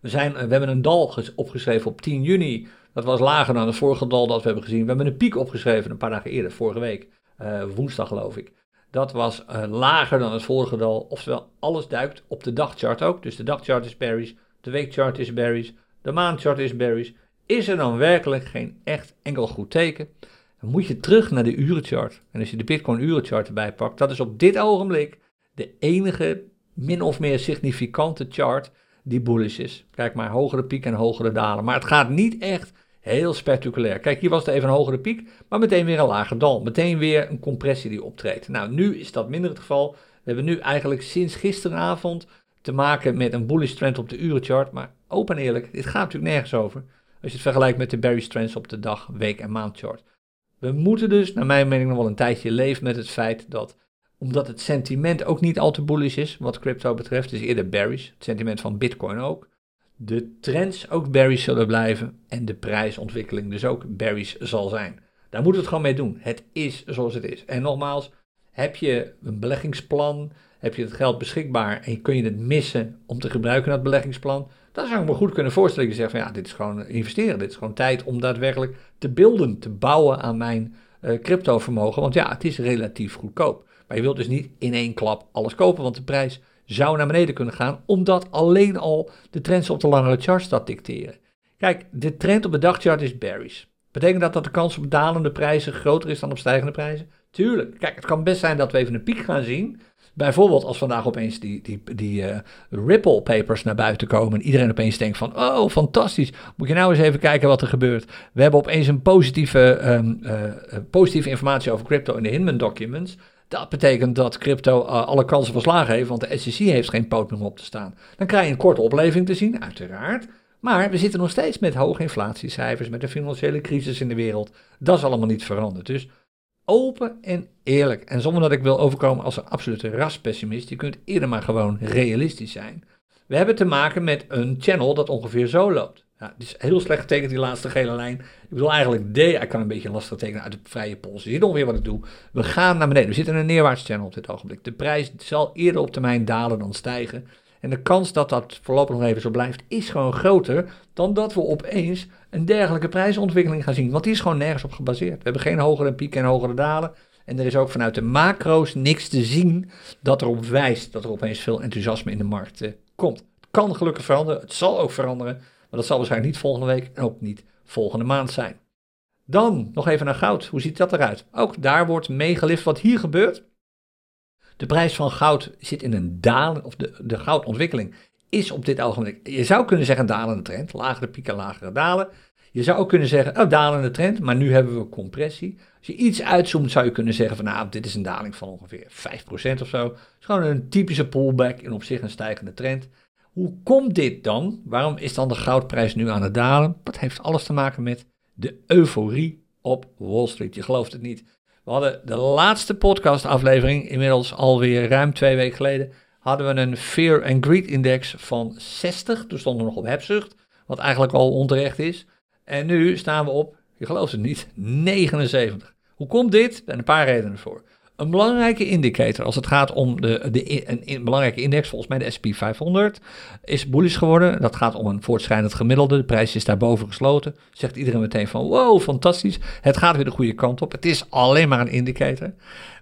We, zijn, we hebben een dal opgeschreven op 10 juni. Dat was lager dan het vorige dal dat we hebben gezien. We hebben een piek opgeschreven een paar dagen eerder, vorige week. Uh, woensdag geloof ik. Dat was uh, lager dan het vorige dal. Oftewel, alles duikt op de dagchart ook. Dus de dagchart is bearish, de weekchart is bearish, de maandchart is bearish. Is er dan werkelijk geen echt enkel goed teken? Dan moet je terug naar de urenchart. En als je de Bitcoin urenchart erbij pakt, dat is op dit ogenblik de enige min of meer significante chart die bullish is. Kijk maar, hogere piek en hogere dalen. Maar het gaat niet echt heel spectaculair. Kijk, hier was het even een hogere piek, maar meteen weer een lager dal. Meteen weer een compressie die optreedt. Nou, nu is dat minder het geval. We hebben nu eigenlijk sinds gisteravond te maken met een bullish trend op de urenchart. Maar open en eerlijk, dit gaat natuurlijk nergens over. Als je het vergelijkt met de bearish trends op de dag, week en maandchart. We moeten dus, naar mijn mening, nog wel een tijdje leven met het feit dat omdat het sentiment ook niet al te bullish is, wat crypto betreft, is eerder bearish. Het sentiment van Bitcoin ook. De trends ook bearish zullen blijven en de prijsontwikkeling dus ook bearish zal zijn. Daar moeten we het gewoon mee doen. Het is zoals het is. En nogmaals, heb je een beleggingsplan, heb je het geld beschikbaar en kun je het missen om te gebruiken dat beleggingsplan, dan zou ik me goed kunnen voorstellen je zegt van ja, dit is gewoon investeren. Dit is gewoon tijd om daadwerkelijk te beelden, te bouwen aan mijn uh, crypto vermogen. Want ja, het is relatief goedkoop. Maar je wilt dus niet in één klap alles kopen, want de prijs zou naar beneden kunnen gaan, omdat alleen al de trends op de langere charts dat dicteren. Kijk, de trend op de dagchart is bearish. Betekent dat dat de kans op dalende prijzen groter is dan op stijgende prijzen? Tuurlijk. Kijk, het kan best zijn dat we even een piek gaan zien. Bijvoorbeeld als vandaag opeens die, die, die uh, Ripple papers naar buiten komen en iedereen opeens denkt van, oh fantastisch, moet je nou eens even kijken wat er gebeurt. We hebben opeens een positieve, um, uh, positieve informatie over crypto in de Hinman documents. Dat betekent dat crypto uh, alle kansen van slagen heeft, want de SEC heeft geen poot meer op te staan. Dan krijg je een korte opleving te zien, uiteraard. Maar we zitten nog steeds met hoge inflatiecijfers, met de financiële crisis in de wereld. Dat is allemaal niet veranderd. Dus open en eerlijk. En zonder dat ik wil overkomen als een absolute raspessimist, je kunt eerder maar gewoon realistisch zijn. We hebben te maken met een channel dat ongeveer zo loopt. Ja, is heel slecht getekend, die laatste gele lijn. Ik bedoel eigenlijk D, ik kan een beetje lastig tekenen uit de vrije pols. Je ziet ongeveer wat ik doe. We gaan naar beneden. We zitten in een neerwaarts channel op dit ogenblik. De prijs zal eerder op termijn dalen dan stijgen. En de kans dat dat voorlopig nog even zo blijft, is gewoon groter dan dat we opeens een dergelijke prijsontwikkeling gaan zien. Want die is gewoon nergens op gebaseerd. We hebben geen hogere pieken en hogere dalen. En er is ook vanuit de macro's niks te zien dat erop wijst dat er opeens veel enthousiasme in de markt komt. Het kan gelukkig veranderen, het zal ook veranderen, maar dat zal waarschijnlijk niet volgende week en ook niet volgende maand zijn. Dan nog even naar goud. Hoe ziet dat eruit? Ook daar wordt meegelift wat hier gebeurt. De prijs van goud zit in een dalen, of de, de goudontwikkeling is op dit ogenblik, je zou kunnen zeggen een dalende trend, lagere pieken, lagere dalen. Je zou ook kunnen zeggen, oh, dalende trend, maar nu hebben we compressie. Als je iets uitzoomt, zou je kunnen zeggen van, nou, dit is een daling van ongeveer 5% of zo. Het is gewoon een typische pullback in op zich een stijgende trend. Hoe komt dit dan? Waarom is dan de goudprijs nu aan het dalen? Dat heeft alles te maken met de euforie op Wall Street. Je gelooft het niet. We hadden de laatste podcastaflevering, inmiddels alweer ruim twee weken geleden, hadden we een Fear and Greed Index van 60. Toen stonden we nog op hebzucht, wat eigenlijk al onterecht is. En nu staan we op, je gelooft het niet, 79. Hoe komt dit? Er zijn een paar redenen voor. Een belangrijke indicator als het gaat om de, de, een, belangrijke index, volgens mij de SP 500, is bullish geworden. Dat gaat om een voortschrijdend gemiddelde. De prijs is daarboven gesloten. Zegt iedereen meteen van wow, fantastisch. Het gaat weer de goede kant op. Het is alleen maar een indicator.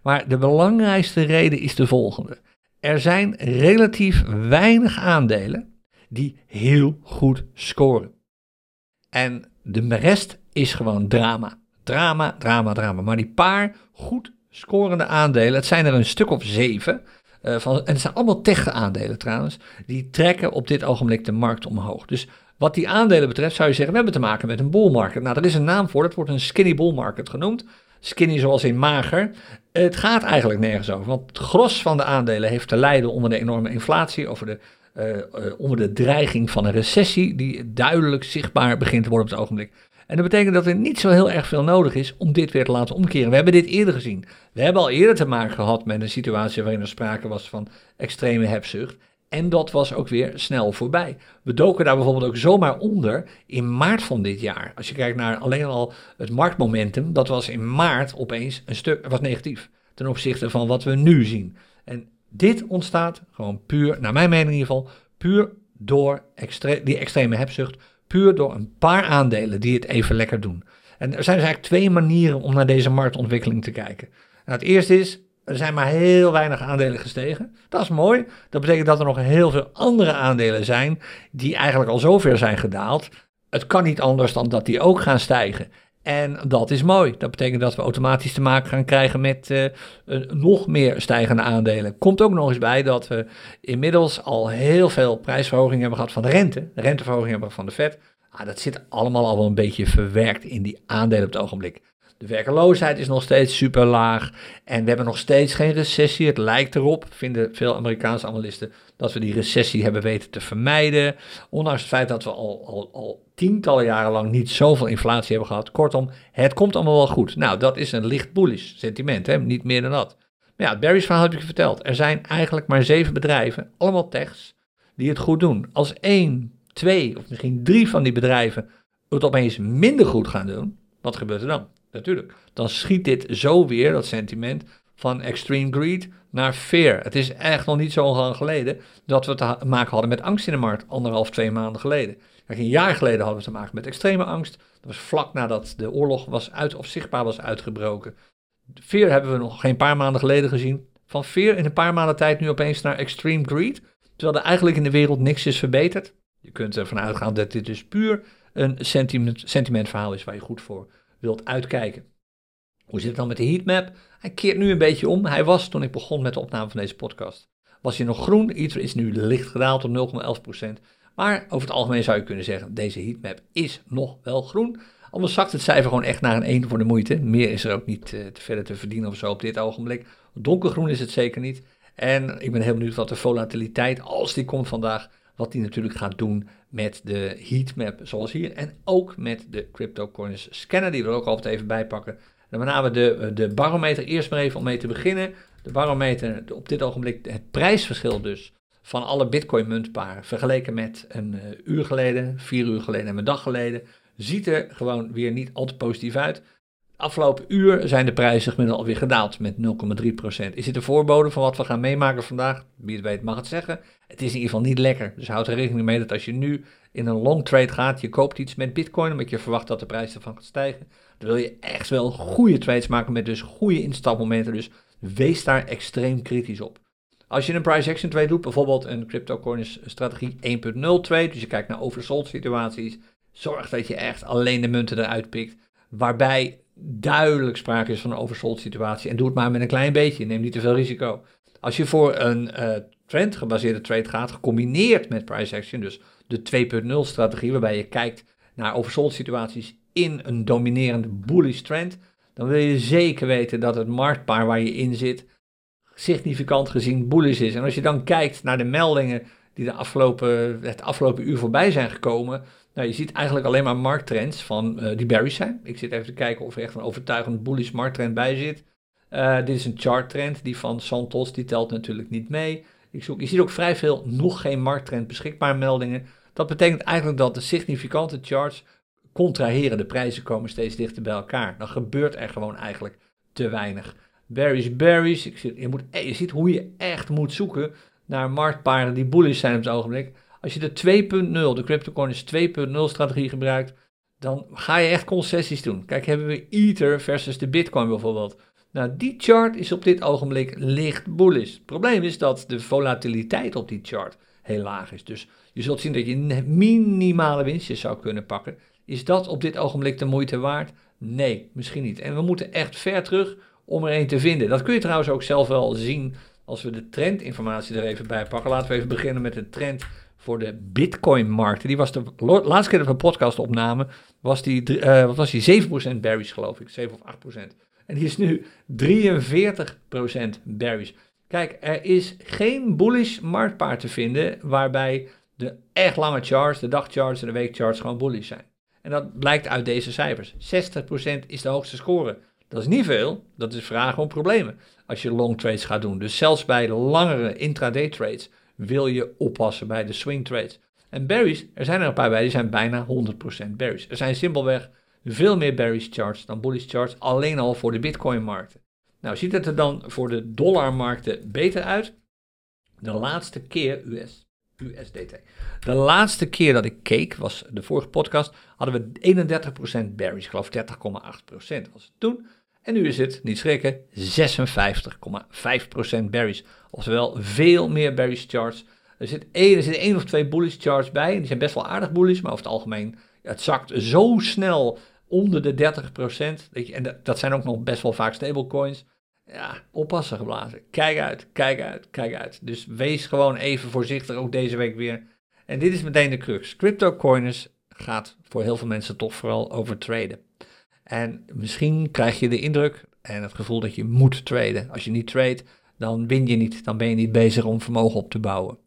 Maar de belangrijkste reden is de volgende. Er zijn relatief weinig aandelen die heel goed scoren. En de rest is gewoon drama. Drama, drama, drama. Maar die paar goed scorende aandelen, het zijn er een stuk of zeven. Uh, van, en het zijn allemaal tech-aandelen trouwens. Die trekken op dit ogenblik de markt omhoog. Dus wat die aandelen betreft zou je zeggen, we hebben te maken met een bull market. Nou, er is een naam voor, dat wordt een skinny bull market genoemd. Skinny zoals in mager. Het gaat eigenlijk nergens over, want het gros van de aandelen heeft te lijden onder de enorme inflatie, over de, uh, onder de dreiging van een recessie die duidelijk zichtbaar begint te worden op het ogenblik. En dat betekent dat er niet zo heel erg veel nodig is om dit weer te laten omkeren. We hebben dit eerder gezien. We hebben al eerder te maken gehad met een situatie waarin er sprake was van extreme hebzucht. En dat was ook weer snel voorbij. We doken daar bijvoorbeeld ook zomaar onder in maart van dit jaar. Als je kijkt naar alleen al het marktmomentum, dat was in maart opeens een stuk, was negatief ten opzichte van wat we nu zien. En dit ontstaat gewoon puur, naar mijn mening in ieder geval, puur door die extreme hebzucht, puur door een paar aandelen die het even lekker doen. En er zijn dus eigenlijk twee manieren om naar deze marktontwikkeling te kijken. Het eerste is, er zijn maar heel weinig aandelen gestegen. Dat is mooi. Dat betekent dat er nog heel veel andere aandelen zijn die eigenlijk al zover zijn gedaald. Het kan niet anders dan dat die ook gaan stijgen. En dat is mooi. Dat betekent dat we automatisch te maken gaan krijgen met uh, nog meer stijgende aandelen. Komt ook nog eens bij dat we inmiddels al heel veel prijsverhogingen hebben gehad van de rente. De renteverhoging hebben we van de Fed. Ah, dat zit allemaal al wel een beetje verwerkt in die aandelen op het ogenblik. De werkeloosheid is nog steeds super laag en we hebben nog steeds geen recessie. Het lijkt erop, vinden veel Amerikaanse analisten, dat we die recessie hebben weten te vermijden. Ondanks het feit dat we al, al, al tientallen jaren lang niet zoveel inflatie hebben gehad. Kortom, het komt allemaal wel goed. Nou, dat is een licht bullish sentiment, hè? niet meer dan dat. Maar ja, Barry's verhaal heb ik je verteld. Er zijn eigenlijk maar zeven bedrijven, allemaal techs, die het goed doen. Als één, twee of misschien drie van die bedrijven het opeens minder goed gaan doen, wat gebeurt er dan? Natuurlijk, dan schiet dit zo weer, dat sentiment, van extreme greed naar fear. Het is echt nog niet zo lang geleden dat we te maken hadden met angst in de markt, anderhalf, twee maanden geleden. Kijk, een jaar geleden hadden we te maken met extreme angst. Dat was vlak nadat de oorlog was uit, of zichtbaar was uitgebroken. Fear hebben we nog geen paar maanden geleden gezien. Van fear in een paar maanden tijd nu opeens naar extreme greed. Terwijl er eigenlijk in de wereld niks is verbeterd. Je kunt ervan uitgaan dat dit dus puur een sentiment, sentimentverhaal is waar je goed voor wilt uitkijken. Hoe zit het dan met de heatmap? Hij keert nu een beetje om. Hij was, toen ik begon met de opname van deze podcast, was hij nog groen. Iets is nu licht gedaald op 0,11%. Maar over het algemeen zou je kunnen zeggen, deze heatmap is nog wel groen. Anders zakt het cijfer gewoon echt naar een 1 voor de moeite. Meer is er ook niet uh, te verder te verdienen of zo op dit ogenblik. Donkergroen is het zeker niet. En ik ben heel benieuwd wat de volatiliteit, als die komt vandaag, wat die natuurlijk gaat doen met de heatmap zoals hier. En ook met de CryptoCoins scanner, die we ook altijd even bij pakken. En met name de, de barometer, eerst maar even om mee te beginnen. De barometer, op dit ogenblik het prijsverschil dus van alle bitcoin muntparen vergeleken met een uh, uur geleden, vier uur geleden en een dag geleden, ziet er gewoon weer niet al te positief uit. Afgelopen uur zijn de prijzen gemiddeld alweer gedaald met 0,3%. Is dit een voorbode van wat we gaan meemaken vandaag? Wie het weet mag het zeggen. Het is in ieder geval niet lekker. Dus houd er rekening mee dat als je nu in een long trade gaat, je koopt iets met bitcoin omdat je verwacht dat de prijs ervan gaat stijgen. Dan wil je echt wel goede trades maken met dus goede instapmomenten. Dus wees daar extreem kritisch op. Als je een price action trade doet, bijvoorbeeld een cryptocurrency strategie 1.0 trade, dus je kijkt naar oversold situaties, zorg dat je echt alleen de munten eruit pikt, waarbij duidelijk sprake is van een oversold situatie. En doe het maar met een klein beetje, neem niet te veel risico. Als je voor een uh, trend gebaseerde trade gaat, gecombineerd met price action, dus de 2.0 strategie, waarbij je kijkt naar oversold situaties in een dominerende bullish trend, dan wil je zeker weten dat het marktpaar waar je in zit significant gezien bullish is. En als je dan kijkt naar de meldingen die de afgelopen, het afgelopen uur voorbij zijn gekomen, nou, je ziet eigenlijk alleen maar markttrends van uh, die berries zijn. Ik zit even te kijken of er echt een overtuigend bullish markttrend bij zit. Uh, dit is een charttrend, die van Santos, die telt natuurlijk niet mee. Ik zoek, je ziet ook vrij veel nog geen markttrend beschikbaar meldingen. Dat betekent eigenlijk dat de significante charts contraheren. De prijzen komen steeds dichter bij elkaar. Dan gebeurt er gewoon eigenlijk te weinig. Berries, berries. Ik zit, je, moet, je ziet hoe je echt moet zoeken naar marktparen die bullish zijn op het ogenblik. Als je de 2.0, de CryptoCoins 2.0 strategie gebruikt, dan ga je echt concessies doen. Kijk, hebben we Ether versus de Bitcoin bijvoorbeeld. Nou, die chart is op dit ogenblik licht bullish. Het probleem is dat de volatiliteit op die chart heel laag is. Dus je zult zien dat je minimale winstjes zou kunnen pakken. Is dat op dit ogenblik de moeite waard? Nee, misschien niet. En we moeten echt ver terug om er een te vinden. Dat kun je trouwens ook zelf wel zien als we de trendinformatie er even bij pakken. Laten we even beginnen met de trend voor de Bitcoin-markt. Die was de laatste keer dat we een podcast opnamen, was die, uh, wat was die 7% bearish geloof ik, 7 of 8%. En die is nu 43% bearish. Kijk, er is geen bullish marktpaar te vinden waarbij de echt lange charts, de dagcharts en de weekcharts gewoon bullish zijn. En dat blijkt uit deze cijfers. 60% is de hoogste score. Dat is niet veel, dat is vragen om problemen als je long trades gaat doen. Dus zelfs bij langere intraday trades wil je oppassen bij de swing trades. En berries, er zijn er een paar bij, die zijn bijna 100% berries. Er zijn simpelweg veel meer berries charts dan bullish charts, alleen al voor de bitcoin markten. Nou, ziet het er dan voor de dollarmarkten beter uit? De laatste keer, US, USDT, de laatste keer dat ik keek, was de vorige podcast, hadden we 31% berries, geloof 30,8% was het toen. En nu is het, niet schrikken, 56,5% berries. Oftewel veel meer berries charts. Er zit één, er zit één of twee bullish charts bij. En die zijn best wel aardig bullish, maar over het algemeen, het zakt zo snel onder de 30%. Dat je, en dat zijn ook nog best wel vaak stablecoins. Ja, oppassen geblazen. Kijk uit, kijk uit, kijk uit. Dus wees gewoon even voorzichtig, ook deze week weer. En dit is meteen de crux. CryptoCoiners gaat voor heel veel mensen toch vooral over traden. En misschien krijg je de indruk en het gevoel dat je moet traden. Als je niet trade, dan win je niet. Dan ben je niet bezig om vermogen op te bouwen.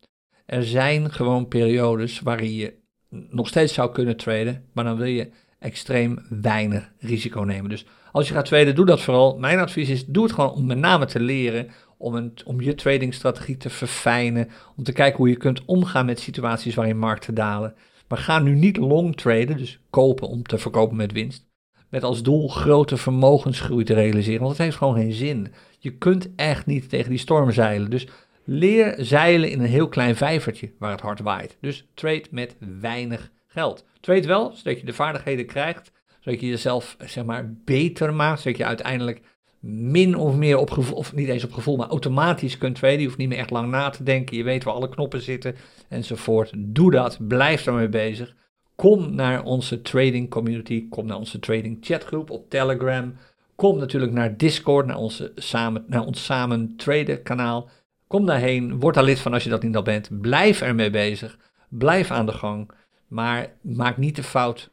Er zijn gewoon periodes waarin je nog steeds zou kunnen traden, maar dan wil je extreem weinig risico nemen. Dus als je gaat traden, doe dat vooral. Mijn advies is, doe het gewoon om met name te leren, om, een, om je tradingstrategie te verfijnen, om te kijken hoe je kunt omgaan met situaties waarin markten dalen. Maar ga nu niet long traden, dus kopen om te verkopen met winst met als doel grote vermogensgroei te realiseren. Want het heeft gewoon geen zin. Je kunt echt niet tegen die storm zeilen. Dus leer zeilen in een heel klein vijvertje waar het hard waait. Dus trade met weinig geld. Trade wel, zodat je de vaardigheden krijgt, zodat je jezelf zeg maar beter maakt, zodat je uiteindelijk min of meer op gevoel, of niet eens op gevoel, maar automatisch kunt traden. Je hoeft niet meer echt lang na te denken, je weet waar alle knoppen zitten enzovoort. Doe dat, blijf daarmee bezig. Kom naar onze trading community, kom naar onze trading chatgroep op Telegram. Kom natuurlijk naar Discord, naar, onze samen, naar ons samen traden kanaal. Kom daarheen, word daar lid van als je dat niet al bent. Blijf ermee bezig, blijf aan de gang. Maar maak niet de fout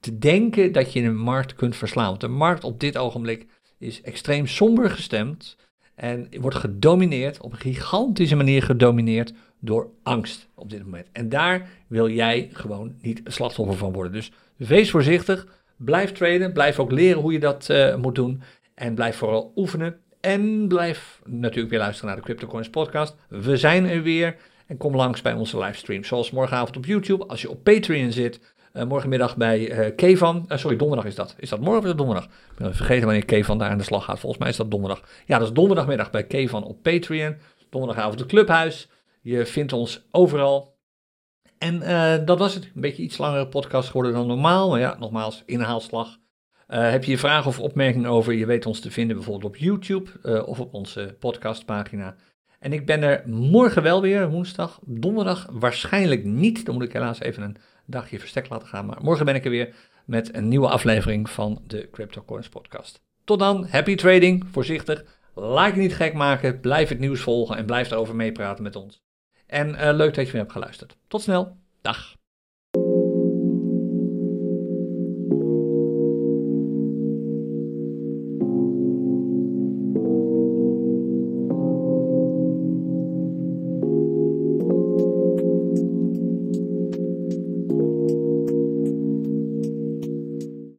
te denken dat je een markt kunt verslaan. Want de markt op dit ogenblik is extreem somber gestemd en wordt gedomineerd, op een gigantische manier gedomineerd door angst op dit moment. En daar wil jij gewoon niet slachtoffer van worden. Dus wees voorzichtig, blijf traden, blijf ook leren hoe je dat uh, moet doen. En blijf vooral oefenen. En blijf natuurlijk weer luisteren naar de CryptoCoins podcast. We zijn er weer. En kom langs bij onze livestream. Zoals morgenavond op YouTube. Als je op Patreon zit, morgenmiddag bij Kevan. sorry, donderdag is dat. Is dat morgen of is dat donderdag? Ik ben vergeten wanneer Kevan daar aan de slag gaat. Volgens mij is dat donderdag. Ja, dat is donderdagmiddag bij Kevan op Patreon. Donderdagavond de Clubhuis. Je vindt ons overal. En dat was het. Een beetje iets langere podcast geworden dan normaal. Maar ja, nogmaals, inhaalslag. Uh, heb je vragen of opmerkingen over, je weet ons te vinden bijvoorbeeld op YouTube uh, of op onze podcastpagina. En ik ben er morgen wel weer, woensdag, donderdag waarschijnlijk niet. Dan moet ik helaas even een dagje verstek laten gaan. Maar morgen ben ik er weer met een nieuwe aflevering van de CryptoCoins podcast. Tot dan, happy trading, voorzichtig. Laat je niet gek maken, blijf het nieuws volgen en blijf erover meepraten met ons. En uh, leuk dat je weer hebt geluisterd. Tot snel, dag.